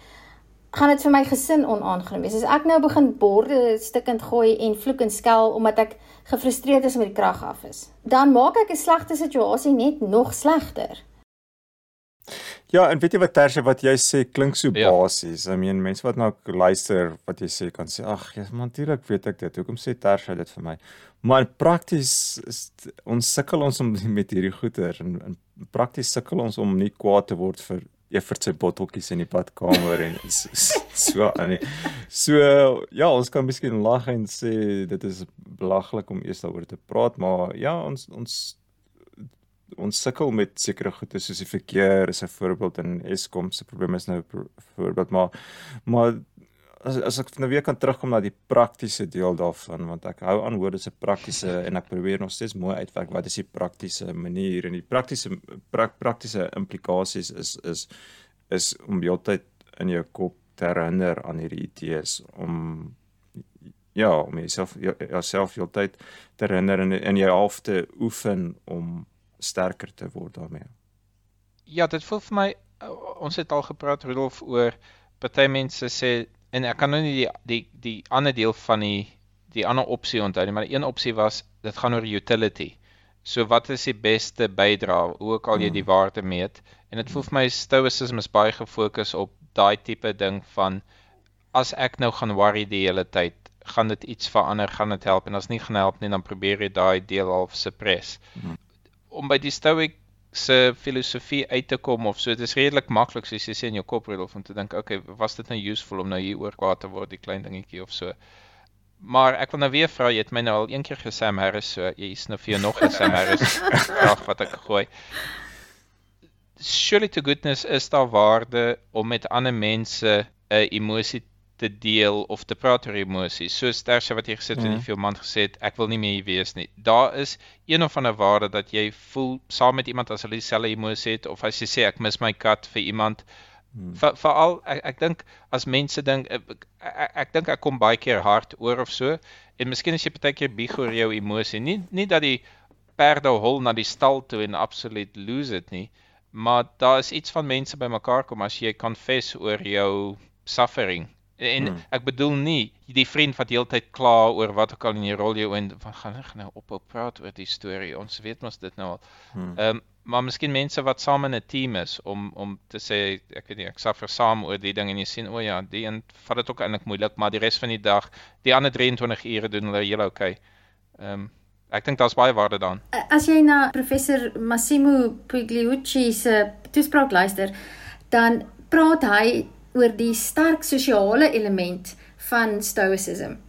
gaan dit vir my gesin onaangenaam wees. As ek nou begin borde stukkend gooi en vloek en skel omdat ek gefrustreerd is met die krag af is, dan maak ek 'n slegte situasie net nog slegter. Ja, en weet jy wat terse wat jy sê klink so ja. basies. I mean, mense wat nou luister wat jy sê kan sê, ag, ja, natuurlik weet ek dit. Hoekom sê terse dit vir my? Maar prakties ons sukkel ons om met hierdie goeie en, en prakties sukkel ons om nie kwaad te word vir Evert se botteltjies in die badkamer en so so aan nie. So ja, ons kan miskien lag en sê dit is belaglik om eers daaroor te praat, maar ja, ons ons ons sukkel met sekere goede soos die verkeer is 'n voorbeeld en Eskom se probleme is nou 'n voorbeeld, maar maar as as ek nou weer kan terugkom na die praktiese deel daarvan want ek hou aan woorde se praktiese en ek probeer nog steeds mooi uitwerk wat is die praktiese manier en die praktiese pra, praktiese implikasies is is is om heeltyd in jou kop te herinner aan hierdie idees om ja om jouself jouself heeltyd te herinner en in jou half te oefen om sterker te word daarmee. Ja, dit voel vir my ons het al gepraat Rudolf oor party mense sê en ek kan nou nie die die die ander deel van die die ander opsie onthou nie, maar die een opsie was dit gaan oor utility. So wat is die beste bydrae hoe ook al jy die hmm. waarde meet? En dit voel vir my stoicism is baie gefokus op daai tipe ding van as ek nou gaan worry die hele tyd, gaan dit iets verander, gaan dit help en as nie gaan help nie, dan probeer jy daai deel half suppress. Hmm. Om by die stoic se filosofie uit te kom of so. Dit is redelik maklik soos jy sê in jou kop Rudolf om te dink, okay, was dit nou useful om nou hier oor kwaad te word, die klein dingetjie of so. Maar ek wil nou weer vra, jy het my nou al een keer gesê Harris, so jy is nou vir jou nog 'n Sam Harris vraag wat ek gooi. Surely to goodness is daar waarde om met ander mense 'n emosie te deel of te praat oor emosies. So sterse wat jy gesê het mm. en jy vir man gesê het, ek wil nie meer hier wees nie. Daar is een of ander waarde dat jy voel saam met iemand as hulle dieselfde emosie het of as jy sê ek mis my kat vir iemand. Mm. Veral ek, ek dink as mense dink ek, ek, ek dink ek kom baie keer hard oor of so en miskien as jy baie keer bieg oor jou emosie. Nie nie dat die perde hol na die stal toe en absoluut lose dit nie. Maar daar is iets van mense bymekaar kom as jy confess oor jou suffering En hmm. ek bedoel nie die vriend wat heeltyd kla oor wat ook al in die rol jy en van gaan ek nou ophou praat oor die storie. Ons weet mos dit nou al. Hmm. Ehm um, maar miskien mense wat saam in 'n team is om om te sê ek weet nie ek suffer saam oor die ding en jy sien o ja, die een vat dit ook eintlik moeilik, maar die res van die dag, die ander 23 ure doen hulle heel okay. Ehm um, ek dink daar's baie waarde daarin. As jy na professor Massimo Pugliucci se toespraak luister, dan praat hy oor die sterk sosiale element van stoicism.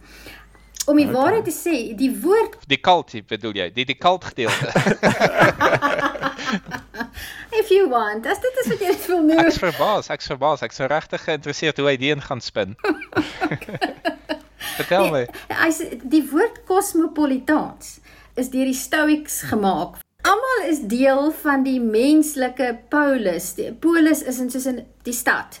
Om die okay. waarheid te sê, die woord die cult bedoel jy, die die cult gedeelte. If you want, as dit is wat jy wil nou. Ek's verbaas, ek's verbaas, ek's so regtig geïnteresseerd hoe hy dit gaan spin. Vertel my. Nee, hy sê die woord cosmopolitaans is deur die stoics gemaak. Almal is deel van die menslike polis. Die polis is in soos in die stad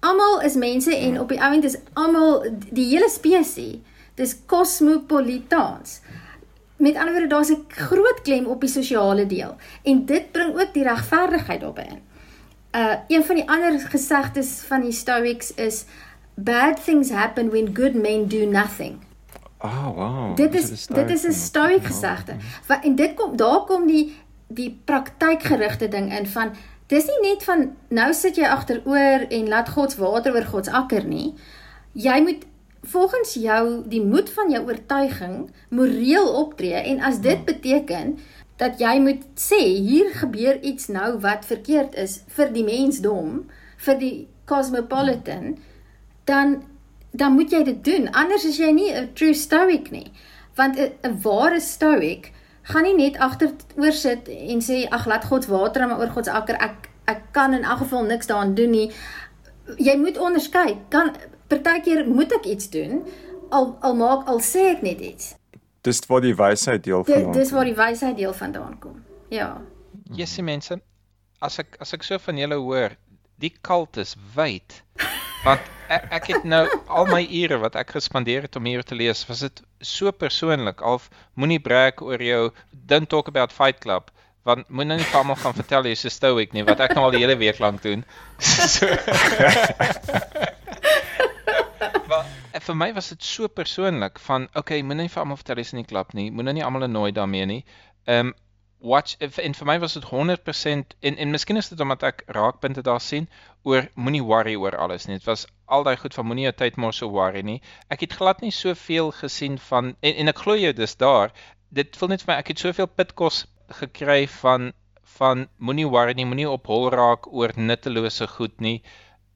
almal is mense en op die ouend is almal die hele spesies. Dis cosmopolitaans. Met ander woorde daar's 'n groot klem op die sosiale deel en dit bring ook die regverdigheid daarin. Uh een van die ander gesegdes van die Stoics is bad things happen when good men do nothing. Oh wow. Dit is dit is 'n Stoic gesegde. Wat en dit kom daar kom die die praktykgerigte ding in van Dis nie net van nou sit jy agteroor en laat God se water oor God se akker nie. Jy moet volgens jou die moed van jou oortuiging moreel optree en as dit beteken dat jy moet sê hier gebeur iets nou wat verkeerd is vir die mensdom, vir die cosmopolitan, dan dan moet jy dit doen. Anders is jy nie 'n true stoic nie. Want 'n ware stoic gaan nie net agteroor sit en sê ag laat God water aan my oor God se akker ek ek kan in elk geval niks daaraan doen nie jy moet onderskei kan partykeer moet ek iets doen al al maak al sê ek net iets Dis waar die wysheid deel van. Dis waar die wysheid deel vandaan kom. Ja. Jessie mense, as ek as ek so van julle hoor, die kult is wyd. Want ek, ek het nou al my ure wat ek gespandeer het om hier te lees, was dit so persoonlik. Al moenie brag oor jou don't talk about Fight Club want moet nou nie vir almal gaan vertel jy's 'n stoic nie wat ek nou al die hele week lank doen. so Maar eh, vir my was dit so persoonlik van okay, moenie vir almal vertel jy's in die klub nie, moenie nie almal annoy daarmee nie. Ehm um, watch if, en vir my was dit 100% en en miskien is dit omdat ek raakpunte daar sien oor moenie worry oor alles nie. Dit was al daai goed van moenie jou tyd mors so worry nie. Ek het glad nie soveel gesien van en, en ek glo jou dis daar. Dit voel net vir my ek het soveel pitkos gekry van van moenie worry nie, moenie op hol raak oor nuttelose goed nie.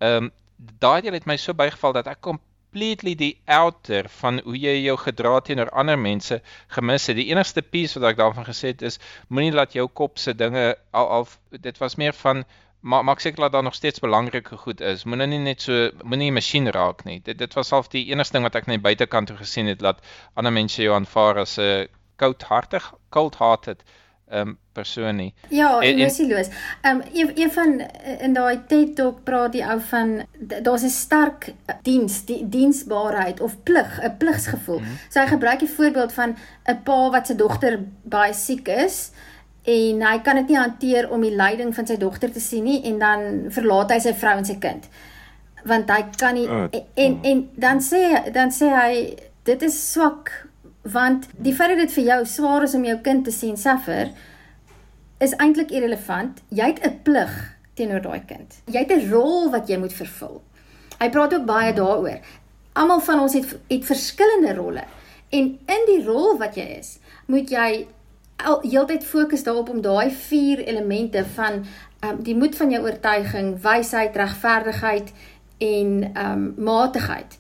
Ehm um, daai deel het my so bygeval dat ek completely die outer van hoe jy jou gedra teenoor ander mense gemis het. Die enigste piece wat ek daarvan gesê het is moenie laat jou kop se dinge al al dit was meer van maar maak seker dat daar nog steeds belangrike goed is. Moenie nie net so moenie masjien raak nie. Dit dit was half die enigste ding wat ek net buitekant toe gesien het dat ander mense jou aanvaar as 'n koudhartig, cold-hearted ehm um, persoon nie. Ja, emosieloos. Ehm um, een een van eh, in daai TED Talk praat die ou van daar's 'n sterk eh, diens, die diensbaarheid of plig, 'n pligsgevoel. Mm -hmm. So hy gebruik die voorbeeld van 'n pa wat sy dogter baie siek is en hy kan dit nie hanteer om die lyding van sy dogter te sien nie en dan verlaat hy sy vrou en sy kind. Want hy kan nie Oh, en en, en dan sê dan sê hy dit is swak want die feit dat dit vir jou swaar is om jou kind te sien suffer is eintlik irrelevant. Jy het 'n plig teenoor daai kind. Jy het 'n rol wat jy moet vervul. Hy praat ook baie daaroor. Almal van ons het het verskillende rolle. En in die rol wat jy is, moet jy heeltyd fokus daarop om daai vier elemente van um, die moed van jou oortuiging, wysheid, regverdigheid en um matigheid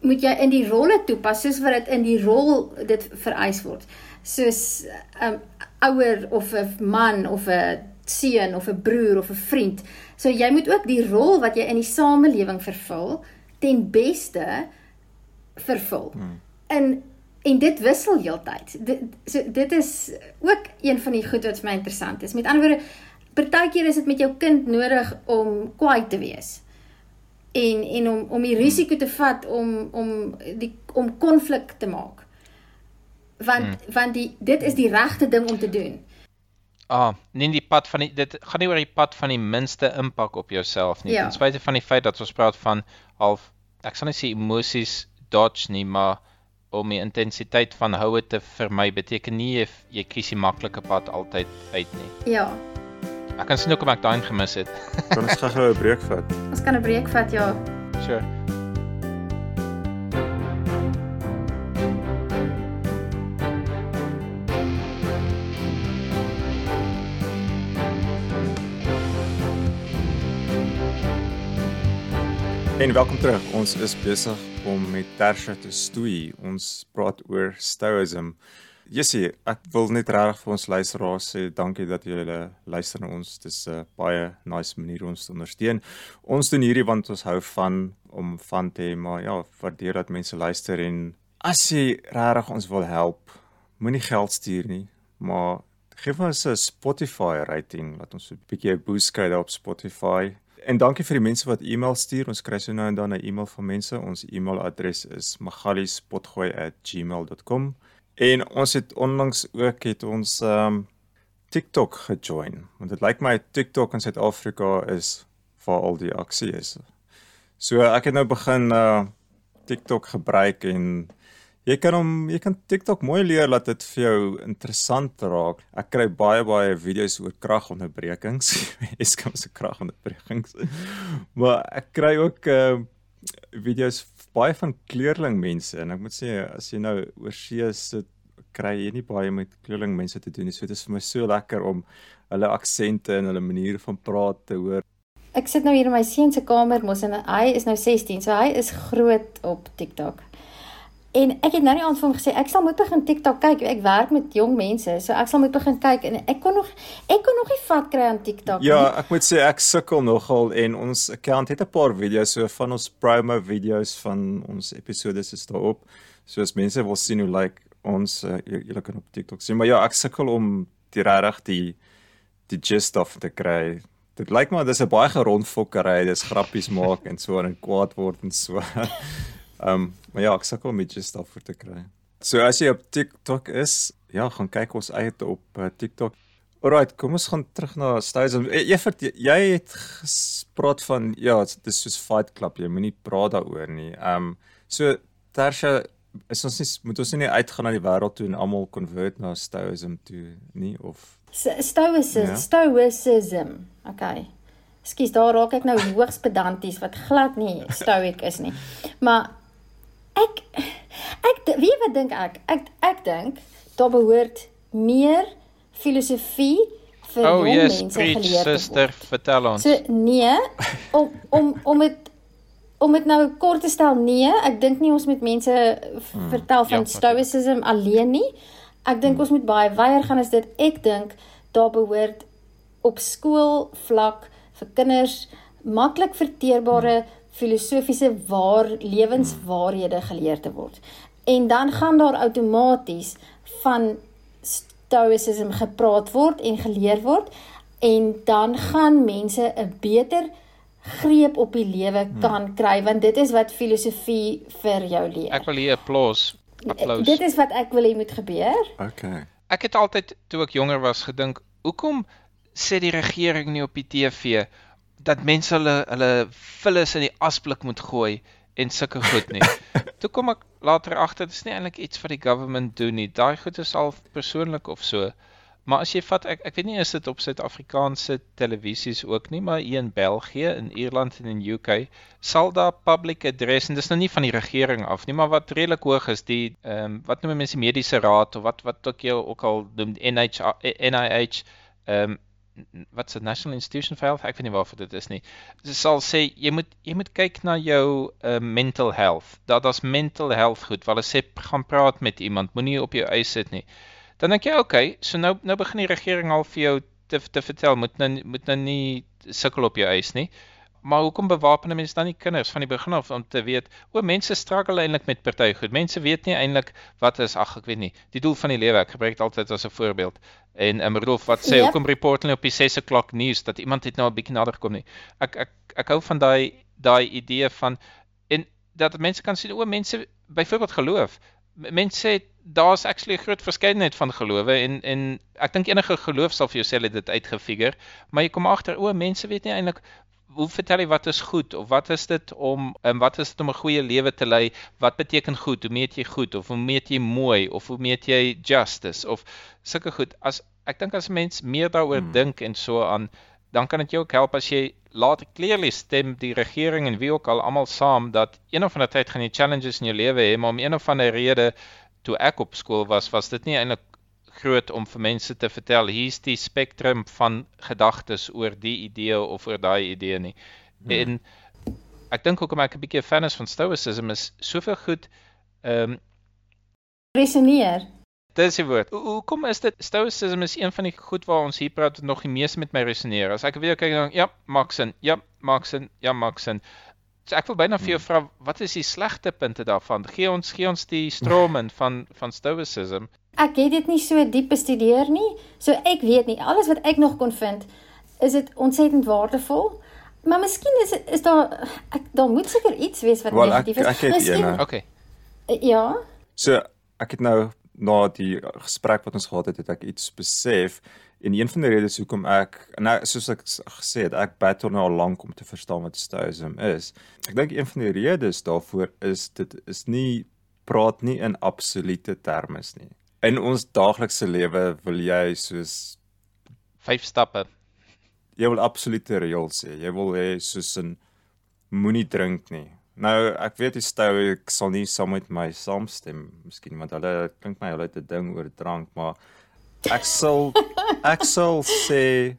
moet jy in die rolle toepas soos wat dit in die rol dit vereis word. Soos 'n um, ouer of 'n man of 'n seun of 'n broer of 'n vriend. So jy moet ook die rol wat jy in die samelewing vervul ten beste vervul. Hmm. En en dit wissel heeltyd. Dit so dit is ook een van die goed wat vir my interessant is. Met ander woorde, partykeer is dit met jou kind nodig om kwaai te wees en en om om die risiko te vat om om die om konflik te maak. Want hmm. want die dit is die regte ding om te doen. Ah, nie die pad van die dit gaan nie oor die pad van die minste impak op jouself nie. Ja. Ten spyte van die feit dat ons praat van half ek sal nie sê emosies dodge nie, maar om die intensiteit van houe te vermy beteken nie jy, jy kies die maklike pad altyd uit nie. Ja. Ek kan sien hoekom ek daai gemis het. Kan ons gou-gou 'n breek vat? Ons kan 'n breek vat, ja. Sure. En welkom terug. Ons is besig om met Tersha te stoei. Ons praat oor Stoicism. Jessie, ek wil net regtig vir ons luisteraars sê dankie dat julle luister na ons. Dis 'n baie nice manier om ons te ondersteun. Ons doen hierdie want ons hou van om van te hê, maar ja, waardeer dat mense luister en as jy regtig ons wil help, moenie geld stuur nie, maar gee vir ons 'n Spotify rating, laat ons 'n bietjie 'n boost kry daar op Spotify. En dankie vir die mense wat e-mail stuur. Ons kry so nou en dan 'n e-mail van mense. Ons e-mailadres is magaliespotgooi@gmail.com. En ons het onlangs ook het ons um TikTok gejoin. Want dit lyk my TikTok in Suid-Afrika is waar al die aksie is. So ek het nou begin uh TikTok gebruik en jy kan hom jy kan TikTok mooi leer dat dit vir jou interessant raak. Ek kry baie baie video's oor kragonderbrekings. Eskom se kragonderbrekings. maar ek kry ook uh video's baie van kleurling mense en ek moet sê as jy nou oor see sit kry jy nie baie met kleurling mense te doen nie. So dit is vir my so lekker om hulle aksente en hulle manier van praat te hoor. Ek sit nou hier in my seun se kamer mos en hy is nou 16, so hy is groot op TikTok. En ek het nou die aand vir hom gesê ek sal moet begin TikTok kyk. Ek werk met jong mense, so ek sal moet begin kyk en ek kon nog ek kon nog nie vat kry aan TikTok Ja, nie. ek moet sê ek sukkel nogal en ons account het 'n paar video's so van ons promo video's van ons episode is daarop. So as mense wil sien hoe lyk like ons uh, julle kan op TikTok sien. Maar ja, ek sukkel om die regtig die die gist of te kry. Dit lyk maar dis 'n baie gerondfokkery, dis grappies maak en so en kwaad word en so. Ehm um, maar ja, ek sukkel om gist of te kry. So as jy op TikTok is, ja, gaan kyk ons uit op uh, TikTok. Alright, kom ons gaan terug na Stousem. Evert, jy het gespreek van ja, dit is soos Fight Club, jy moenie praat daaroor nie. Ehm um, so Tersha is ons nie moet ons nie uitgaan na die wêreld toe en almal convert na Stousem toe nie of Stoicism, ja? Stoicism. Okay. Skus, daar raak ek nou hoogs pedanties wat glad nie stoic is nie. Maar ek ek wie wat dink ek? Ek ek dink daar behoort meer filosofie vir oh, jong yes, mense preach, geleer te sister, word. vertel ons. So nee, om om om dit om dit nou kort te stel, nee, ek dink nie ons moet mense hmm, vertel van ja, stoicism alleen nie. Ek dink hmm. ons moet baie wyer gaan as dit. Ek dink daar behoort op skool vlak vir kinders maklik verteerbare hmm. Filosofiese waar lewenswaarhede geleer te word. En dan gaan daar outomaties van stoicism gepraat word en geleer word en dan gaan mense 'n beter greep op die lewe Hmm. kan kry want dit is wat filosofie vir jou leer. Ek wil hier applous. Applous. Dit is wat ek wil hê moet gebeur. Okay. Ek het altyd toe ek jonger was gedink, hoekom sê die regering nie op die TV dat mense hulle hulle vullis in die asblik moet gooi en sulke goed nie. toe kom ek later agter dit is nie eintlik iets wat die government doen nie. Daai goed is al persoonlik of so. Maar as jy vat ek ek weet nie is dit op Suid-Afrikaanse televisies ook nie, maar hier in België, in Ierland en in UK sal daar public address en dis nou nie van die regering af nie, maar wat redelik hoog is, die ehm um, wat noem mense mediese raad of wat wat ook jy ook al noem NH NIH ehm um, wat se National Institution for Health, ek weet nie waarvoor dit is nie. Dit sal sê jy moet jy moet kyk na jou uh, mental health. Dat daar's mental health goed. Waar hulle sê gaan praat met iemand, moenie op jou eis sit nie. Dan dink jy, okay, so nou nou begin die regering al vir jou te te vertel moet nou moet nou nie sukkel op jou eis nie. Maar hoekom bewapen mense dan nie kinders van die begin af om te weet, o, mense struggle eintlik met party goed. Mense weet nie eintlik wat is, ag ek weet nie, die doel van die lewe. Ek gebruik dit altyd as 'n voorbeeld. En um, Rudolf wat sê Yep. hoekom report hulle op die 6 o'clock nuus dat iemand het nou 'n bietjie nader kom nie. Ek ek ek hou van daai daai idee van en dat mense kan sien o, mense byvoorbeeld geloof. Mense sê daar's actually 'n groot verskeidenheid van gelowe en en ek dink enige geloof sal vir jou sê hulle het dit uitgefigure, maar jy kom agter o, mense weet nie eintlik hoe vertel jy wat is goed of wat is dit om um, wat is dit om 'n goeie lewe te lei? Wat beteken goed? Hoe meet jy goed of hoe meet jy mooi of hoe meet jy justice of sulke goed. As ek dink as 'n mens meer daaroor hmm. dink en so aan, dan kan dit jou ook help as jy later clearly stem die regering en wie ook al almal saam dat een of ander tyd gaan jy challenges in jou lewe hê, maar om een of ander rede toe ek op skool was, was dit nie eintlik groot om vir mense te vertel hier's die spektrum van gedagtes oor die idee of oor daai idee nie. Hmm. En ek dink hoekom ek 'n bietjie 'n fan is van stoicism is soveel goed ehm um, Resoneer. dis die woord. Hoe hoekom is dit stoicism is een van die goed waar ons hier praat wat nog die meeste met my resoneer. As ek weer kyk dan ja, maak sin. Ja, maak sin. Ja, maak sin. So ek wil byna vir jou vra wat is die slegte punte daarvan? Gee ons gee ons die stromen van van stoicism. Ek het dit nie so diep bestudeer nie. So ek weet nie. Alles wat ek nog kon vind, is dit ontsettend waardevol. Maar miskien is is daar ek daar moet seker iets wees wat Wel, ek- negatief is. ek het Miskien- ene. Okay. Ja. So ek het nou na die gesprek wat ons gehad het, het ek iets besef en een van die redes hoekom ek nou soos ek gesê het, ek battle nou al lank om te verstaan wat stoicism is. Ek dink een van die redes daarvoor is dit is nie praat nie in absolute terme nie. In ons daaglikse lewe wil jy soos Vyf stappe. jy wil absolute reëls hê. Jy wil hê soos 'n moenie drink nie. Nou, ek weet die stou ek sal nie saam met my saamstem, miskien want hulle klink my hulle het 'n ding oor drank, maar ek sal ek sal sê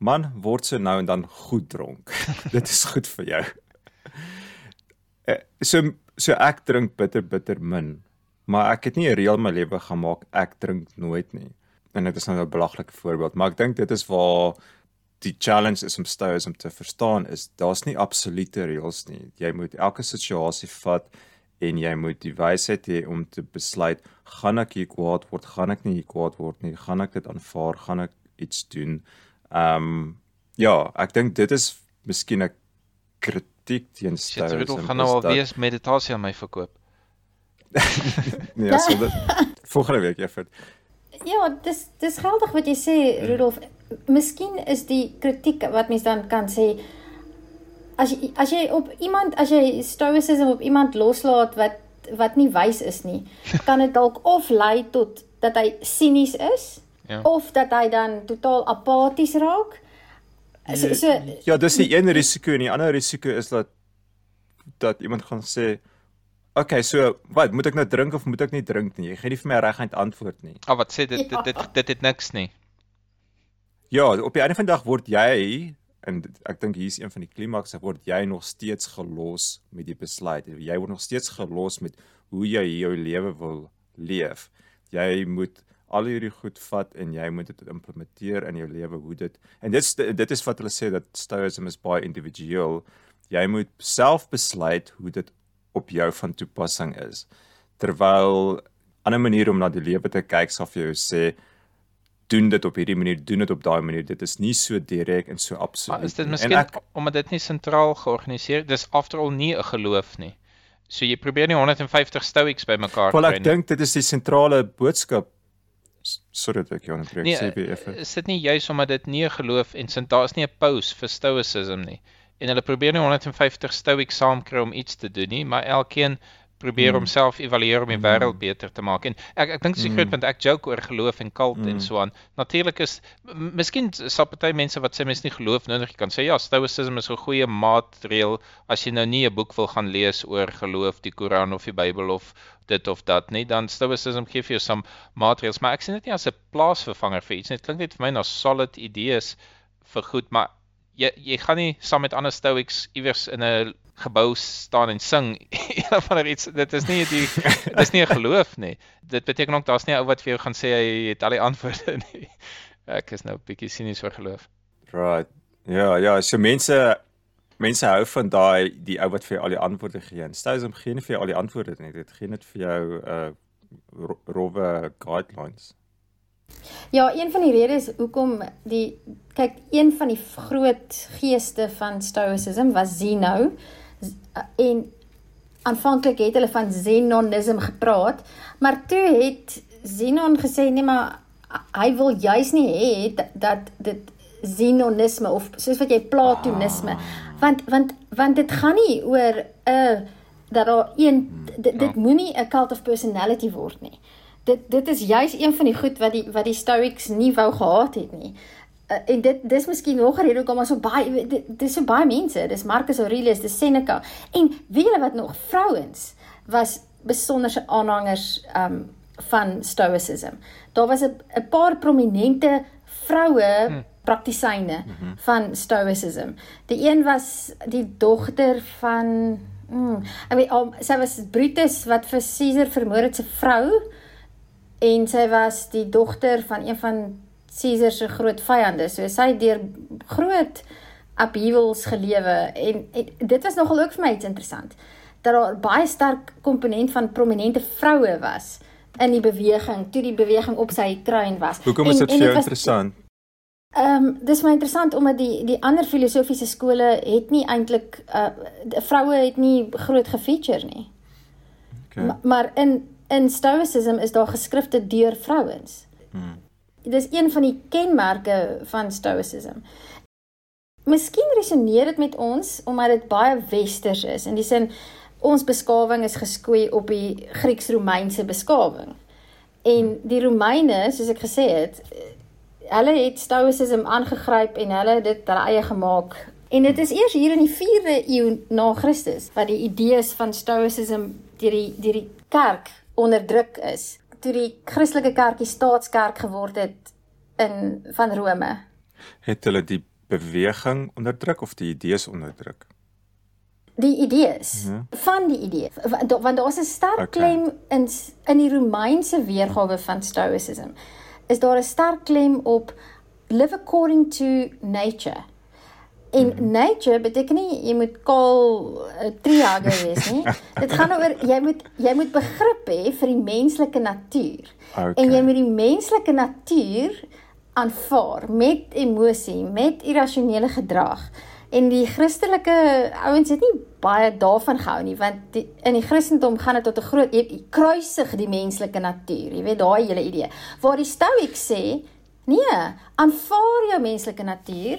man word so nou en dan goed dronk. Dit is goed vir jou. Eh, So so ek drink bitter bitter min, maar ek het nie 'n reël my lewe gemaak ek drink nooit nie. En dit is nou 'n belaglike voorbeeld, maar ek dink dit is waar die challenge is om stoicism te verstaan is daar's nie absolute reëls nie. Jy moet elke situasie vat en jy moet die wysheid hê om te besluit gaan ek hier kwaad word, gaan ek nie hier kwaad word nie, gaan ek dit aanvaar, gaan ek iets doen. Ehm um, ja, ek dink dit is miskien 'n kritiek teen Stoicism. Rudolf gaan nou al dat- weer meditasie aan my verkoop. Nee, so dit volgende week effort. Ja, dis dis geldig wat jy sê, Rudolf. Miskien is die kritiek wat mens dan kan sê as jy as jy op iemand as jy stoicism op iemand loslaat wat wat nie wys is nie, kan dit dalk of lei tot dat hy sinies is Ja. of dat hy dan totaal apaties raak. So, so Ja, dis die een risiko en die ander risiko is dat dat iemand gaan sê okay, so wat, moet ek nou drink of moet ek nie drink nie? Jy gee nie vir my 'n reguit antwoord nie. Ah, wat sê dit dit Ja. dit dit het niks nie. Ja, op die einde van die dag word jy en dit- ek dink hier's een van die klimakse word jy nog steeds gelos met die besluit. Jy word nog steeds gelos met hoe jy jou lewe wil leef. Jy moet al hierdie goed vat en jy moet dit implementeer in jou lewe hoe dit en dit is dit is wat hulle sê dat stoicism is baie individueel. Jy moet self besluit hoe dit op jou van toepassing is. Terwyl ander maniere om na die lewe te kyk sal vir jou sê doen dit op hierdie manier, doen dit op daai manier. Dit is nie so direk en so absoluut. Maar is dit miskien en ek, omdat dit nie sentraal georganiseer dis after all nie 'n geloof nie. So jy probeer nie 150 stoics bymekaar wel kry ek nie. dink dit is die sentrale boodskap. Sorry dat ek jou onderbreek. Nee, sê weer effe. is dit nie juis omdat dit nie 'n geloof en sin daar's nie 'n pause vir stoicism nie. En hulle probeer nie 150 stoics saamkry om iets te doen nie, maar elkeen probeer Hmm. homself evalueer om die wêreld beter te maak. En ek ek dink dis 'n Hmm. groot punt. Ek joke oor geloof en kult en so aan. Natuurlik is miskien sal party mense wat sê mens nie geloof nodig kan sê ja, stoicism is 'n goeie maatreël as jy nou nie 'n boek wil gaan lees oor geloof, die Koran of die Bybel of dit of dat nie, dan stoicism gee vir jou some maatreëls, maar ek sien dit nie as 'n plaasvervanger vir iets nie. Dit klink net vir my na solid idees vir goed, maar jy jy gaan nie saam met ander stoics iewers in 'n gebou staan en sing een of ander iets. Dit is nie die dis nie 'n geloof nie. Dit beteken ook daar's nie 'n ou wat vir jou gaan sê hy het al die antwoorde nie. Ek is nou 'n bietjie sinies oor geloof. Right. Ja, ja, so mense mense hou van daai die ou wat vir jou al die antwoorde gee. En Stoicism gee nie vir jou al die antwoorde nie. Dit gee net vir jou uh ro- rowwe guidelines. Ja, een van die redes hoekom die kyk een van die groot geeste van Stoicism was Zeno. Z- en aanvanklik het hulle van Zenonism gepraat, maar toe het Zenon gesê nee maar hy wil juis nie hê dat, dat dit Zenonisme of soos wat jy Platonisme want want want dit gaan nie oor 'n uh, dat daar een dit, dit moenie 'n cult of personality word nie dit dit is juis een van die goed wat die wat die Stoics nie wou gehad het nie. Uh, en dit dis miskien nog 'n rede hoekom maar so baie dit, dis so baie mense, dis Marcus Aurelius, dis Seneca en weet julle wat nog vrouens was besonderse aanhangers um van Stoicism. Daar was 'n paar prominente vroue hmm. praktisyne hmm. van Stoicism. Die een was die dogter van Hmm. Ek weet um, sy was Brutus wat vir Caesar vermoor het se vrou en sy was die dogter van een van Caesar se groot vyande. So sy het deur groot upheavals gelewe en, en dit was nogal ook vir my iets interessant dat daar baie sterk komponent van prominente vroue was in die beweging toe die beweging op sy kruin was. Hoekom is dit vir jou interessant? Ehm um, dis my interessant omdat die die ander filosofiese skole het nie eintlik uh vroue het nie groot gefeature nie. Okay. Ma, maar in in Stoicism is daar geskrifte deur vrouens. Hmm. Dis een van die kenmerke van Stoicism. Miskien resoneer dit met ons omdat dit baie westers is. In die sin ons beskawing is geskoei op die Grieks-Romeinse beskawing. En die Romeine, soos ek gesê het, hulle het Stoicism aangegryp en hulle het dit hulle eie gemaak. En dit is eers hier in die 4de eeu na Christus wat die idees van Stoicism deur die deur die kerk onderdruk is. Toe die Christelike kerk die staatskerk geword het in van Rome. Het hulle die beweging onderdruk of die idees onderdruk? Die idees Ja. van die idee want want daar's 'n sterk Okay. klem in in die Romeinse weergawe van Stoicism. Is daar 'n sterk klem op live according to nature. En nature beteken nie jy moet kaal 'n treehugger wees nie. Dit gaan oor jy moet jy moet begrip hê vir die menslike natuur. Okay. En jy moet die menslike natuur aanvaar met emosie, met irrasionele gedrag. En die Christelike ouens het nie baie daarvan gehou nie, want die, in die Christendom gaan dit tot 'n groot jy, jy kruisig die menslike natuur. Jy weet daai hele idee. Waar die Stoics sê, nee, aanvaar jou menslike natuur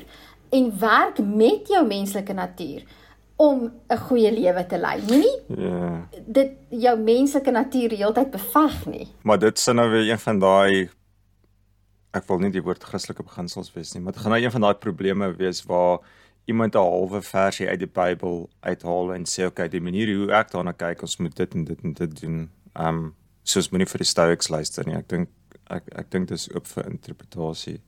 en werk met jou menslike natuur om 'n goeie lewe te lei. Moenie Ja. dit jou menslike natuur die hele tyd beveg nie. Maar dit sou nou weer een van daai ek wil nie die woord Christelike beginsels wees nie, maar dit gaan nou een van daai probleme wees waar iemand 'n halwe versie uit die Bybel uithaal en sê okay, die manier hoe ek daarna kyk, ons moet dit en dit en dit doen. Um soos moenie vir die Stoics luister nie. Ek dink ek ek dink dis oop vir interpretasie.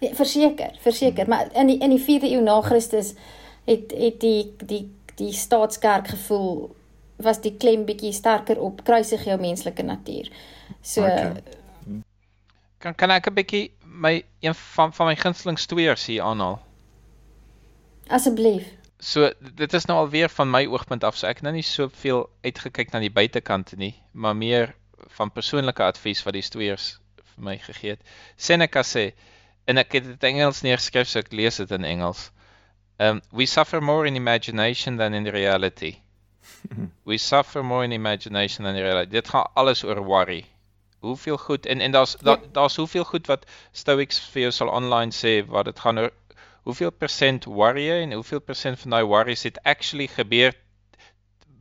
Nee, verseker, verseker, maar in die in die 4de eeu na Christus het het die die die staatskerk gevoel was die klem bietjie sterker op kruisig jou menslike natuur. So Okay. Kan kan ek 'n bietjie my een van van my gunsteling stoeiers hier aanhaal? asseblief. So dit is nou alweer van my oogpunt af, so ek het nou nie soveel uitgekyk na die buitekant nie, maar meer van persoonlike advies wat die stoeiers vir my gegee het. Seneca sê en ek het dit in Engels neergeskryf, so ek lees dit in Engels. Um we suffer more in imagination than in reality. We suffer more in imagination than in reality. Dit gaan alles oor worry. Hoeveel goed en en daar's daar, daar's hoeveel goed wat Stoics vir jou sal online sê wat dit gaan oor hoeveel persent worry jy en hoeveel persent van daai worries het actually gebeur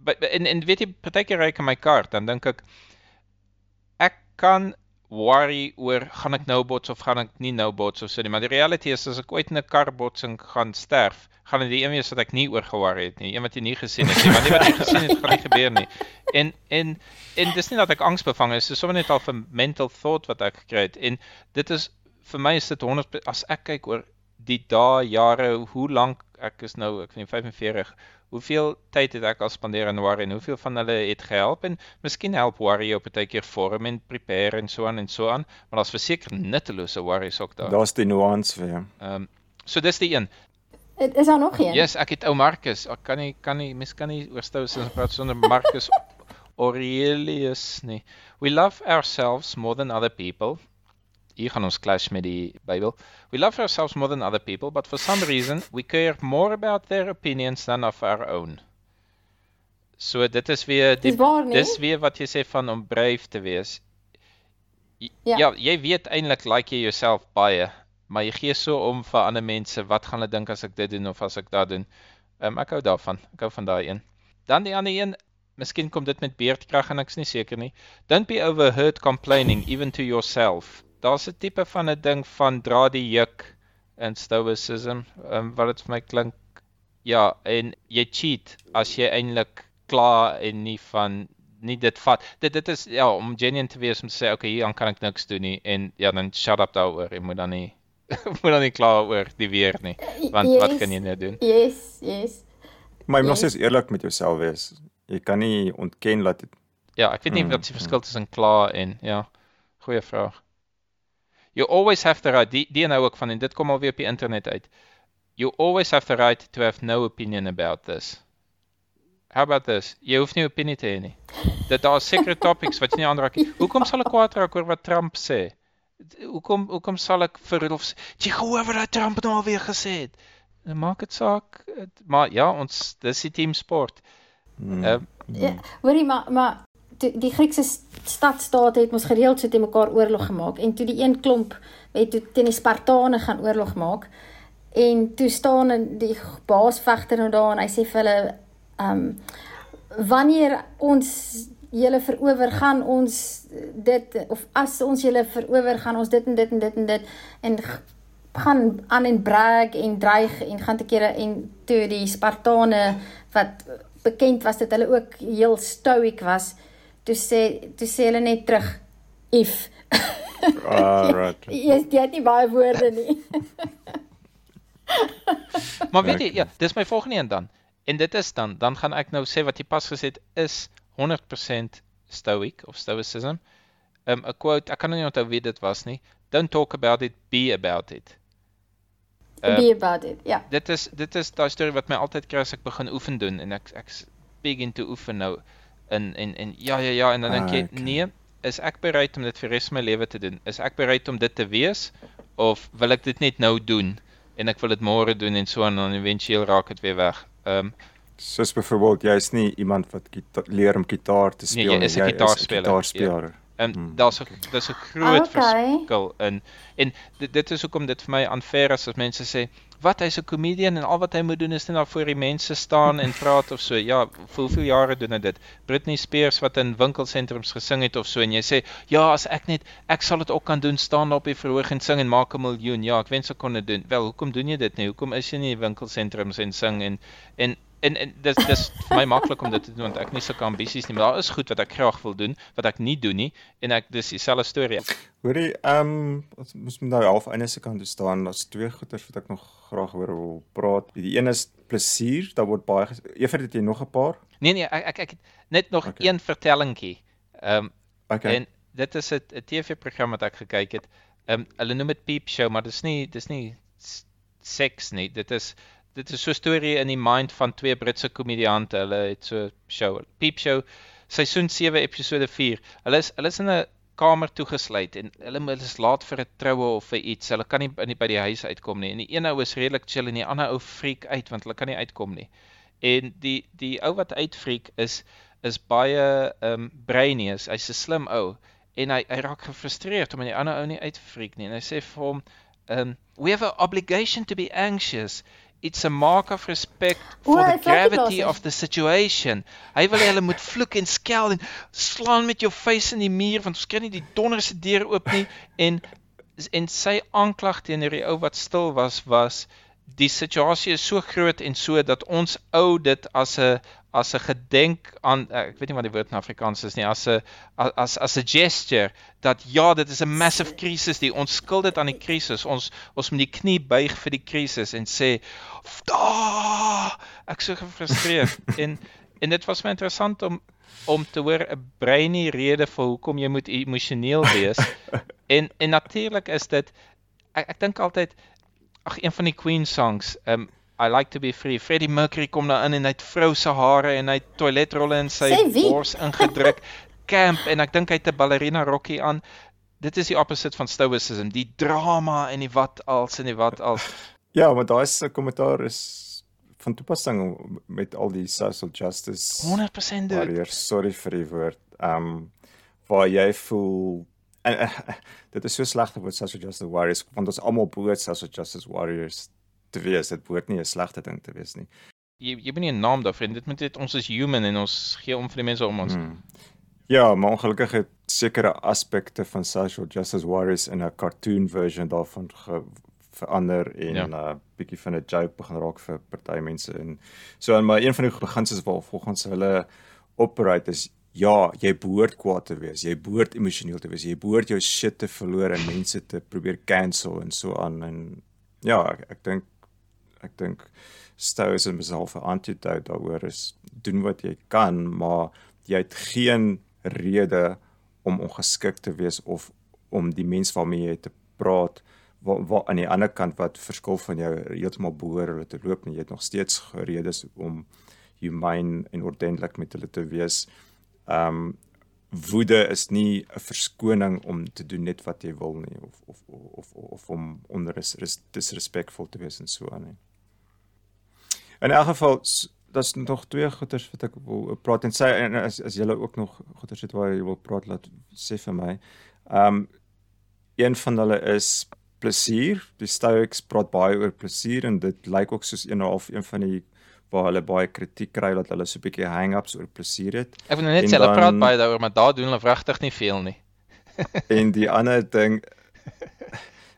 en en weet jy partykeer ry ek in my kar dan dink ek ek kan worry oor gaan ek nou bots of gaan ek nie nou bots of so nie? Maar die reality is as ek ooit in 'n karbotsing gaan sterf gaan dit die een wees wat ek nie oor ge-worry het nie een wat jy nie gesien het nie. Want die wat jy gesien het gaan nie gebeur nie. En en en dis nie dat ek angsbevange is dis sommer net al 'n mental thought wat ek gekry het. En dit is vir my is dit 100 as ek kyk oor die dae jare hoe lank ek is nou ek weet 45 hoeveel tyd het ek al spandeer aan worry en hoeveel van hulle het gehelp en miskien help worry jou partykeer vorm en prepare en so aan en so aan maar daar's verseker nuttelose worries ook daar. Daar's die nuance weer. Ehm um, so dis die een. Het- Is daar nog een? Yes, ek het ou Marcus. Ek kan nie kan nie mens kan nie oor Stoicism praat sonder Marcus Aurelius nie. We love ourselves more than other people. Hier gaan ons clash met die Bybel. We love ourselves more than other people, but for some reason we care more about their opinions than of our own. So dit is weer die Dis waar, nee? dis weer wat jy sê van om brave te wees. J- Ja. ja, jy weet eintlik like jy jouself baie, maar jy gee so om vir ander mense, wat gaan hulle dink as ek dit doen of as ek dat doen? Um, ek hou daarvan. Ek hou van daai een. Dan die ander een, miskien kom dit met beerdkrag en ek's nie seker nie. Don't be overheard complaining even to yourself. Daar's 'n tipe van 'n ding van dra die juk in stoicism, ehm um, wat dit vir my klink. Ja, en jy cheat as jy eintlik kla en nie van nie dit vat. Dit dit is ja om genuine te wees om te sê okay, hier aan kan ek niks doen nie en ja dan shut up daaroor. Jy moet dan nie moet dan nie kla oor die weer nie. Want wat Yes. kan jy nou doen? Yes, yes. Maar jy moet nog Nee. steeds eerlik met jouself wees. Jy kan nie ontken dat dit Ja, ek weet nie Mm, wat die verskil tussen kla en ja. Goeie vraag. You always have the right die die nou ook van en dit kom alweer op die internet uit. You always have the right to have no opinion about this. How about this? Jy hoef nie opinie te hê nie. Dat daar is sekere topics wat jy nie aanraak nie. Hoekom sal ek kwaad raak oor wat Trump sê? Hoekom hoekom sal ek vir Rudolf sê, "Jy gehoor wat daai Trump nou alweer gesê het?" Nou maak dit saak, het- maar ja, ons dis die team sport. mm, Ehm Ja, hoorie maar maar toe, die Griekse s- stadstaat het mos gereeld so teen mekaar oorlog gemaak. En toe die een klomp het toe teen die Spartane gaan oorlog maak en toe staan en die baasvegter nou daar en hy sê vir hulle ehm um, wanneer ons julle verower gaan ons dit of as ons julle verower gaan ons dit en dit en dit en dit en gaan aan en brag en dreig en gaan te kere en toe die Spartane wat bekend was dat hulle ook heel stoic was toe sê toe sê hulle net terug if alright. jy jy het nie baie woorde nie Maar weet jy, ja, dis my volgende een dan. En dit is dan, dan gaan ek nou sê wat jy pas gesê het is 100% stoic of stoicism. Um 'n quote, ek kan nou nie onthou wie dit was nie. Don't talk about it, be about it. Uh, Be about it. Ja. dit is dit is daai storie wat my altyd kry as ek begin oefen doen en ek ek's big into oefen nou en en en ja ja ja en dan dink Ah, jy okay. nee, is ek bereid om dit vir res van my lewe te doen? Is ek bereid om dit te wees of wil ek dit net nou doen en ek wil dit môre doen en so en dan éventueel raak dit weer weg. Ehm um, Soos byvoorbeeld jy's nie iemand wat leer om gitaar te Nee, speel jy is 'n gitaarspeler, ja. gitaarspeler. En Hmm. um, daar's 'n daar's 'n groot Okay. verskil in en dit, dit is hoekom dit vir my unfair is as mense sê wat hy's 'n comedian en al wat hy moet doen is net daar voor die mense staan en praat of so. Ja, vir hoeveel jare doen hy dit? Britney Spears wat in winkelsentrums gesing het of so en jy sê ja, as ek net ek sal dit ook kan doen staan daar op die verhoog en sing en maak 'n miljoen. Ja, ek wens ek kon dit doen. Wel, hoekom doen jy dit nie? Hoekom is jy nie in winkelsentrums en sing en en en, en dis dis vir my maklik om dit te doen want ek nie sulke ambisies nie, maar daar is goed wat ek graag wil doen wat ek nie doen nie en ek dis dieselfde storie. Hoorie, ehm um, ons moes met nou half einde se kant toe staan. Daar's twee goeters wat ek nog graag oor wil praat. Die een is plesier, daar word baie Evert het jy nog 'n paar? Nee nee, ek ek, ek het net nog Okay. een vertellingkie. Ehm um, Okay. en dit is 'n TV-program wat ek gekyk het. Ehm um, hulle noem dit Peep Show, maar dis nie dis nie s- seks nie. Dit is dit is so 'n storie in die mind van twee Britse komediante. Hulle het so show, Peep Show, seisoen 7 episode 4. Hulle is hulle is in 'n kamer toegesluit en hulle hulle is laat vir 'n troue of vir iets. Hulle kan nie by die, by die huis uitkom nie. En die een ou is redelik chill en die ander ou freak uit want hulle kan nie uitkom nie. En die die ou wat uitfreak is is baie ehm um, brainy is. Hy's 'n slim ou en hy hy raak gefrustreerd omdat die ander ou nie uitfreak nie. En hy sê vir hom, um, we have a obligation to be anxious. It's a mark of respect for O, the gravity of the situation. Hy wil hê hulle moet vloek en skel en slaan met jou face in die muur want ons kan nie die donderse deur oop nie en en sy aanklag teenoor die ou wat stil was was die situasie is so groot en so dat ons ou dit as 'n as 'n gedenk aan eh, ek weet nie wat die woord in Afrikaans is nie as 'n as as 'n gesture dat ja dit is 'n massive krisis die ons skuld dit aan die krisis ons ons moet die knie buig vir die krisis en sê da ek so gefrustreerd. En en dit was my interessant om om te hoor 'n breiny rede vir hoekom jy moet emosioneel wees. En en natuurlik is dit ek ek dink altyd ag een van die Queen songs um I like to be free. Freddie Mercury kom daar in en hy het vrou se hare en hy het toiletrolle in sy bors ingedruk. Camp en ek dink hy het 'n ballerina rokkie aan. Dit is die opposite van stoicism, die drama en die wat als en die wat als. Ja, maar daai se kommentaar is van toepassing met al die social justice 100% dude. Sorry vir die woord. Ehm um, waar jy voel en uh, dit is so slegte woord social justice warriors want ons almal behoort social justice warriors te wees. Dit behoort nie 'n slegte ding te wees nie. Jy jy moet nie 'n naam daarvoor hê. Dit moet net ons is human en ons gee om vir die mense om ons. Hmm. Ja, maar ongelukkig het sekere aspekte van social justice warriors in 'n cartoon version daarvan verander en 'n ja. uh, bietjie van 'n joke begin raak vir party mense en so en maar een van die beginsels waar volgens hulle operate is ja, jy behoort kwaad te wees, jy behoort emosioneel te wees, jy behoort jou shit te verloor en mense te probeer cancel en so aan en ja, ek, ek dink ek dink stoicism is half 'n antidote daaroor is doen wat jy kan, maar jy het geen rede om ongeskik te wees of om die mens waarmee jy te praat wat wa, aan die ander kant wat verskil van jou heeltemal behoor hulle te loop en jy het nog steeds redes om humane en ordentlik met hulle te wees. Um woede is nie 'n verskoning om te doen net wat jy wil nie of of of of, of om onder is, is disrespectful te wees en so aan nie. In elk geval daar's nog twee goeters wat ek wil praat en sê en as as julle ook nog goeters het waar jy wil praat laat sê vir my. Um een van hulle is plesier. Die Stoics praat baie oor plesier en dit lyk ook soos een half een van die waar hulle baie kritiek kry dat hulle so 'n bietjie hang-ups oor plesier het. Ek wil nou net sê hulle praat baie daaroor, maar daar doen hulle regtig nie veel nie. en die ander ding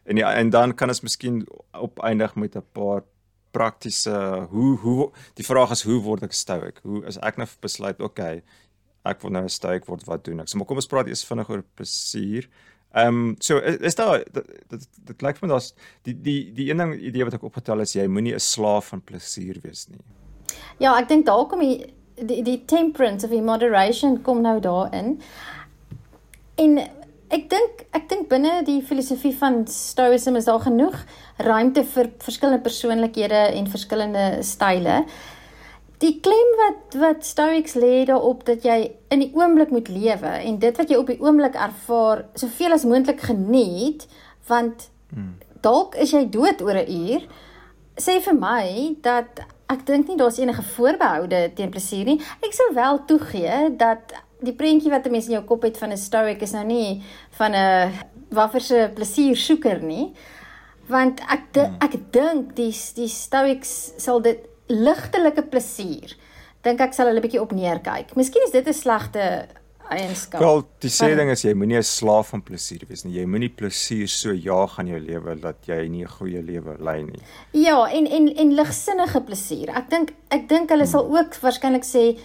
en ja, en dan kan ons miskien opeindig met 'n paar praktiese hoe hoe die vraag is hoe word ek stoic? Hoe as ek nou besluit okay, ek wil nou 'n stoic word, wat doen ek? So maar kom ons praat eers vinnig oor plesier. Ehm um, so is, is daar dit, dit lyk vir my daar's die die die een ding idee wat ek opgetel is jy moenie 'n slaaf van plesier wees nie. Ja, ek dink daar kom die die, die temperance of die moderation kom nou daarin. En ek dink ek dink binne die filosofie van Stoicism is daar genoeg ruimte vir verskillende persoonlikhede en verskillende style. Die klem wat wat Stoics lê daarop dat jy in die oomblik moet lewe en dit wat jy op die oomblik ervaar, soveel as moontlik geniet, want hmm. dalk is jy dood oor 'n uur. Sê vir my dat ek dink nie daar's enige voorbehoude teen plesier nie. Ek sou wel toegee dat die prentjie wat 'n mens in jou kop het van 'n stoic is nou nie van 'n wafferse plesier soeker nie. Want ek hmm. ek dink die die stoics sal dit ligtelike plesier dink ek sal hulle bietjie op neerkyk. Miskien is dit 'n slegte eienskap. Wel, die sê ding is jy moenie 'n slaaf van plesier wees nie. Jy moenie plesier so jaag aan jou lewe dat jy nie 'n goeie lewe lei nie. Ja, en en en ligsinnige plesier. Ek dink ek dink hulle sal ook waarskynlik sê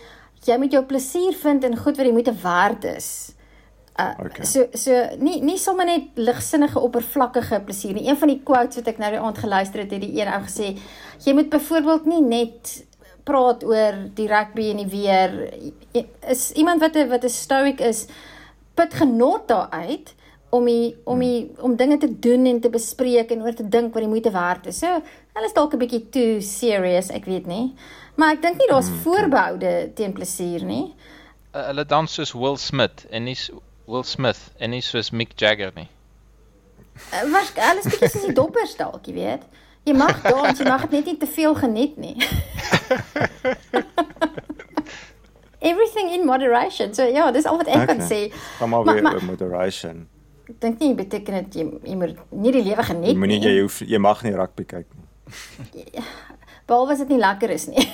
jy moet jou plesier vind in goed wat jy moeite werd is. Uh, okay. So so nie nie sommer net ligsinnige oppervlakkige plesier nie. Een van die quotes wat ek nou die aand geluister het, het die een ou gesê, jy moet byvoorbeeld nie net praat oor die rugby en die weer. Is iemand wat 'n wat 'n stoic is, put genot daaruit om die, om die, om dinge te doen en te bespreek en oor te dink wat die moeite werd is. So, hulle is dalk 'n bietjie too serious, ek weet nie. Maar ek dink nie daar's hmm, voorbehoude teen plesier nie. Uh, hulle dans soos Will Smith en nie Will Smith en nie soos Mick Jagger nie. Uh, was alles bietjie soos die doppers dalk, jy weet. Jy mag dans, jy mag net nie te veel geniet nie. Everything in moderation. So ja, dis al wat ek okay. kan sê. Kom maar weer oor moderation. Ek dink nie beteken dit jy jy moet nie die lewe geniet nie. Moenie jy hoef jy mag nie rugby kyk nie. Behalwe as dit nie lekker is nie.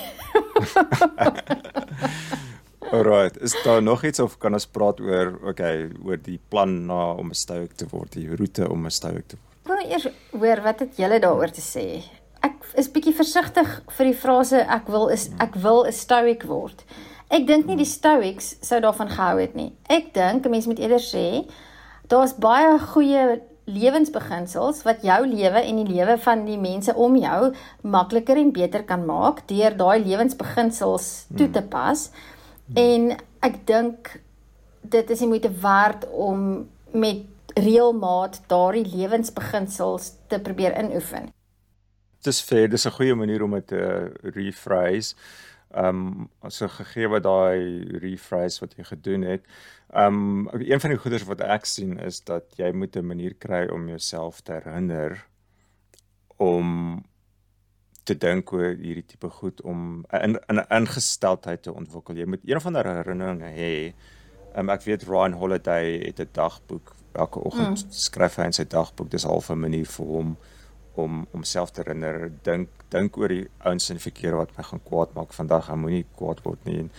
Alright, is daar nog iets of kan ons praat oor okay, oor die plan na om 'n stoic te word, die roete om 'n stoic te word? Wil eers hoor wat het julle daaroor te sê. Ek is bietjie versigtig vir die frase ek wil is ek wil 'n stoic word. Ek dink nie die stoics sou daarvan gehou het nie. Ek dink 'n mens moet eerder sê daar's baie goeie lewensbeginsels wat jou lewe en die lewe van die mense om jou makliker en beter kan maak deur daai lewensbeginsels toe te hmm. pas. En ek dink dit is die moeite werd om met reëlmaat daardie lewensbeginsels te probeer inoefen. Dis fair, dis 'n goeie manier om dit te rephrase. Ehm um, so gegee wat daai rephrase wat jy gedoen het. Um een van die goeders wat ek sien is dat jy moet 'n manier kry om jouself te herinner om te dink oor hierdie tipe goed om 'n 'n ingesteldheid te ontwikkel. Jy moet een van die herinneringe hê. Um ek weet Ryan Holiday het 'n dagboek elke oggend mm. skryf hy in sy dagboek. Dis half 'n manier vir hom om om self te herinner, dink dink oor die ouens die verkeer wat my gaan kwaad maak vandag, ek moenie kwaad word nie. En,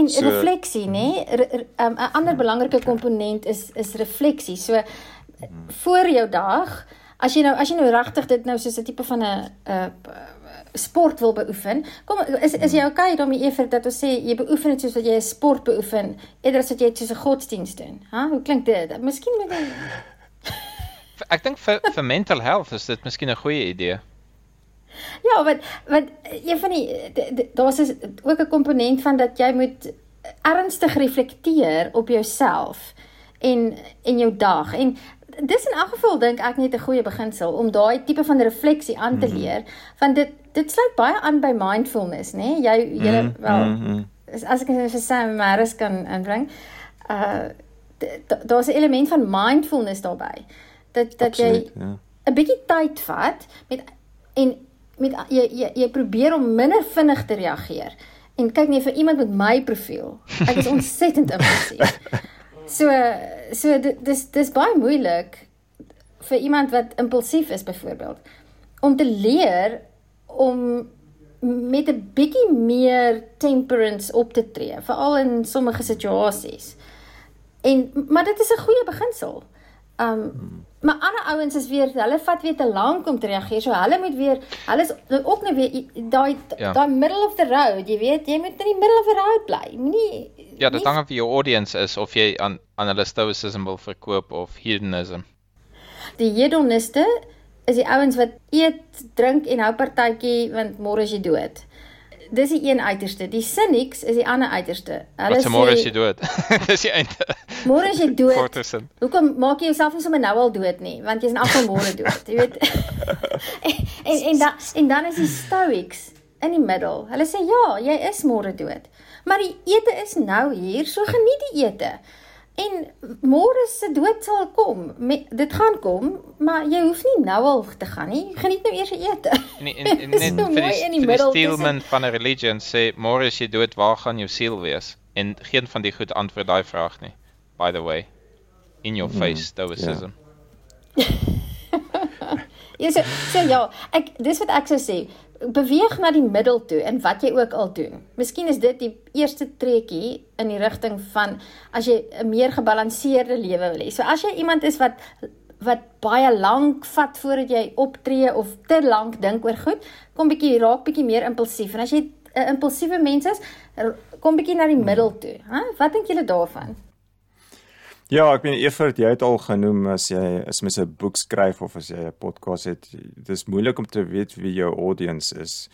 en so, refleksie, nê? 'n um, ander belangrike komponent is is refleksie. So hmm. voor jou dag, as jy nou as jy nou regtig dit nou soos 'n tipe van 'n 'n sport wil beoefen. Kom is is jy okay daarmee eers dat ons sê jy beoefen dit soos wat jy 'n sport beoefen eerder as wat jy dit soos 'n godsdiens doen. Ha, hoe klink dit? Miskien met 'n ek dink vir vir mental health is dit miskien 'n goeie idee. Ja, want want een van die daar's is ook 'n komponent van dat jy moet ernstig reflekteer op jouself en en jou dag. En dis in elk geval dink ek net 'n goeie beginsel om daai tipe van refleksie aan te mhm. leer. Want dit dit sluit baie aan by mindfulness, né? Nee? Jy jy mm, wel mm, mm. as ek vir Sam Maris kan inbring. Uh daar's 'n element van mindfulness daarbey dat dat Absoluut, jy 'n ja. bietjie tyd vat met en met jy jy, jy probeer om minder vinnig te reageer. En kyk net vir iemand met my profiel. Ek is ontsettend impulsief. So so dis dis baie moeilik vir iemand wat impulsief is byvoorbeeld om te leer om met 'n bietjie meer temperance op te tree, veral in sommige situasies. En maar dit is 'n goeie beginsel. Um maar ander ouens is weer hulle vat weer te lank om te reageer. So hulle moet weer hulle is ook nou weer daai ja. daai middle of the road, jy weet, jy moet in die middle of the road bly. Moenie Ja, dit hang af wie jou audience is of jy aan aan hulle stoicism wil verkoop of hedonism. Die hedoniste is die ouens wat eet, drink en hou partytjie want môre is jy dood. dis die een uiterste. Die cynics is die ander uiterste. Wat se môre is jy dood? dis die einde. Môre is jy dood. Korter sin. Hoekom maak jy jouself nie sommer nou al dood nie? Want jy's in afval môre dood, jy weet. en en en, da, en dan is die stoics in die middel. Hulle sê ja, jy is môre dood. Maar die ete is nou hier, so geniet die ete. En môre se dood sal kom. Me, dit gaan kom, maar jy hoef nie nou al te gaan nie. Geniet nou eers ete. En en, en net so vir die, in die die steelman van 'n religion sê môre as jy dood, waar gaan jou siel wees? En geen van die goed antwoord daai vraag nie. By the way, in your face stoicism. Ja, so, so ja, ek dis wat ek sou sê. Beweeg na die middel toe in wat jy ook al doen. Miskien is dit die eerste treukie in die rigting van as jy 'n meer gebalanseerde lewe wil hê. So as jy iemand is wat wat baie lank vat voordat jy optree of te lank dink oor goed, kom bietjie raak bietjie meer impulsief. En as jy 'n impulsiewe mens is, kom bietjie na die middel toe, hè? Wat dink julle daarvan? Ja, ek meen Evert, jy het al genoem as jy as mens 'n boek skryf of as jy 'n podcast het, dis moeilik om te weet wie jou audience is.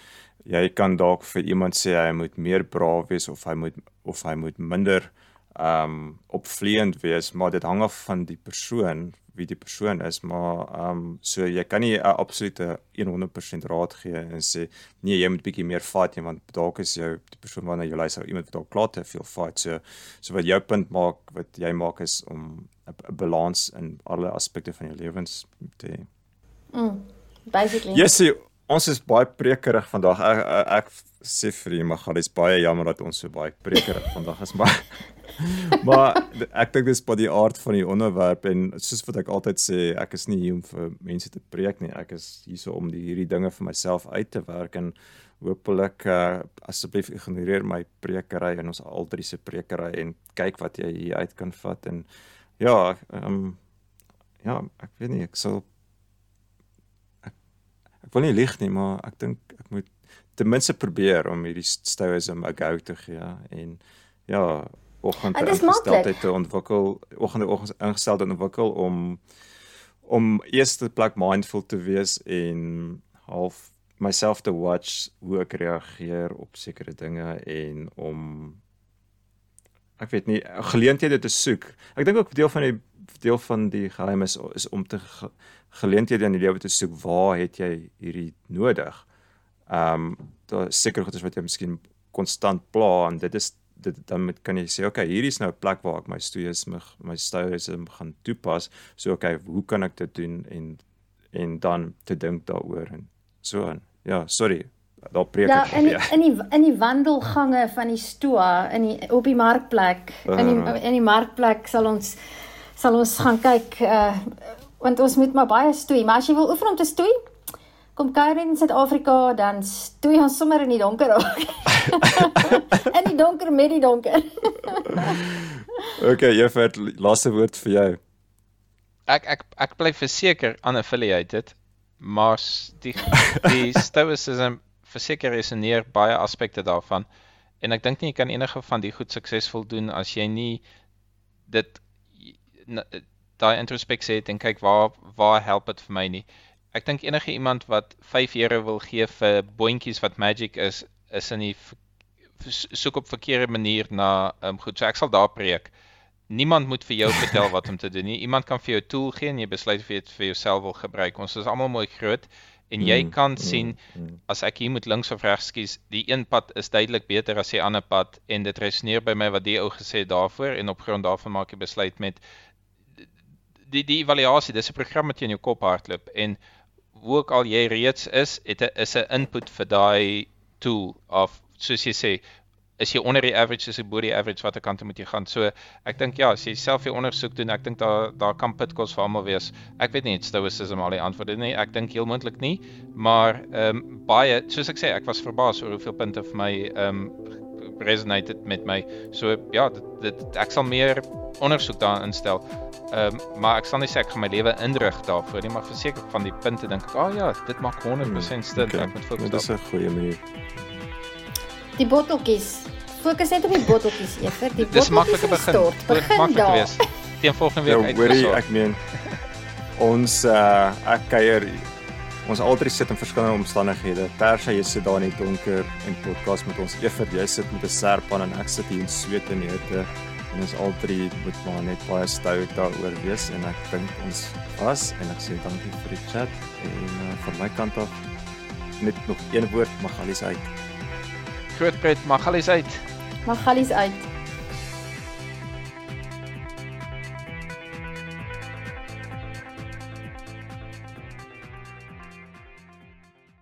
Jy kan dalk vir iemand sê hy moet meer braaf wees of hy moet of hy moet minder um opvleend wees, maar dit hang af van die persoon, wie die persoon is, maar um so jy kan nie 'n absolute 100% raad gee en sê nee, jy moet bietjie meer fight nie want dalk is jou die persoon waarna jy luister iemand wat dalk klaar te veel fight. So so wat jou punt maak, wat jy maak is om 'n balans in alle aspekte van jou lewens te hê. Basically. Jessie, ons is baie prekerig vandag. Ek, ek, ek sê vir jy maar gaan dis baie jammer dat ons so baie prekerig vandag is, maar maar ek dink dis by die aard van die onderwerp en soos wat ek altyd sê, ek is nie hier om vir mense te preek nie. Ek is hierso om die hierdie dinge vir myself uit te werk en hopelik uh, asseblief ignoreer my prekery en ons altydse prekery en kyk wat jy hier uit kan vat en ja, ehm um, ja, ek weet nie, ek sal ek wil nie lieg nie, maar ek dink ek moet ten minste probeer om hierdie stoïsm 'n go te gee en ja, oggend Ah, ingesteldheid te ontwikkel, oggende oggend ingesteldheid ontwikkel om om eers te plek mindful te wees en half myself te watch hoe ek reageer op sekere dinge en om ek weet nie geleenthede te soek. Ek dink ook deel van die deel van die geheim is is om te ge, geleenthede in die lewe te soek. Waar het jy hierdie nodig? Ehm um, daar is seker goedes wat jy miskien konstant pla en dit is dit dan moet kan jy sê okay, hierdie is nou 'n plek waar ek my stoïsme my stoïsme gaan toepas. So okay, hoe kan ek dit doen en en dan te dink daaroor en so aan. Ja, sorry. Daar preek Ja, ek in die, in die in die wandelgange van die stoa in die op die markplek. In die in die markplek sal ons sal ons gaan kyk uh want ons moet maar baie stoei, maar as jy wil oefen om te stoei, kom kuier in Suid-Afrika dan stoei ons sommer in die donker ook. in die donker met die donker. Okay, Juffert, laaste woord vir jou. Ek ek ek bly verseker unaffiliated, maar die die stoicism verseker resoneer baie aspekte daarvan. En ek dink nie jy kan enige van die goed suksesvol doen as jy nie dit daai introspeksie het en kyk waar waar help dit vir my nie. Ek dink enige iemand wat 5 euro wil gee vir boontjies wat magic is, is in die soek op verkeerde manier na um, goed. So ek sal daar preek. Niemand moet vir jou vertel wat om te doen nie. Iemand kan vir jou tool gee en jy besluit of jy dit vir jouself wil gebruik. Ons is almal mooi groot en jy Mm, kan mm, sien mm. as ek hier moet links of regs kies, die een pad is duidelik beter as die ander pad en dit resoneer by my wat die ou gesê het daarvoor en op grond daarvan maak jy besluit met die die evaluasie, dis 'n program wat jy in jou kop hardloop en hoe ook al jy reeds is, het 'n is 'n input vir daai tool of soos jy sê, is jy onder die average, is jy bo die average, watter kant toe moet jy gaan? So ek dink ja, as jy self jou ondersoek doen, ek dink daar daar kan pitkos vir almal wees. Ek weet nie, stoicism al die antwoorde nie. Ek dink heel moontlik nie, maar ehm um, baie, soos ek sê, ek was verbaas oor hoeveel punte vir my ehm um, resonated met my. So ja, dit, dit ek sal meer ondersoek daarin instel. Ehm um, maar ek sal nie sê ek gaan my lewe inrig daarvoor nie, maar verseker van die punte dink ek, "Ag oh, ja, dit maak 100% sin. Okay. Ek moet Ja, fokus daarop." 'n goeie manier. Die botteltjies. Fokus net op die botteltjies, Ever. Die Dis 'n maklike botteltjies begin. Dit Begin maklik wees. Teen volgende Ja, week hoorie, ek meen ons uh ek kuier Ons altyd sit in verskillende omstandighede. Tersa jy sit daar in die donker en podcast met ons. Ever jy sit met 'n serpan en ek sit hier in sweet en hitte en ons altyd moet maar net baie stout daaroor wees en ek dink ons was en ek sê dankie vir die chat en uh, van my kant af net nog een woord Magalies uit. Groot pret, Magalies uit. Magalies uit.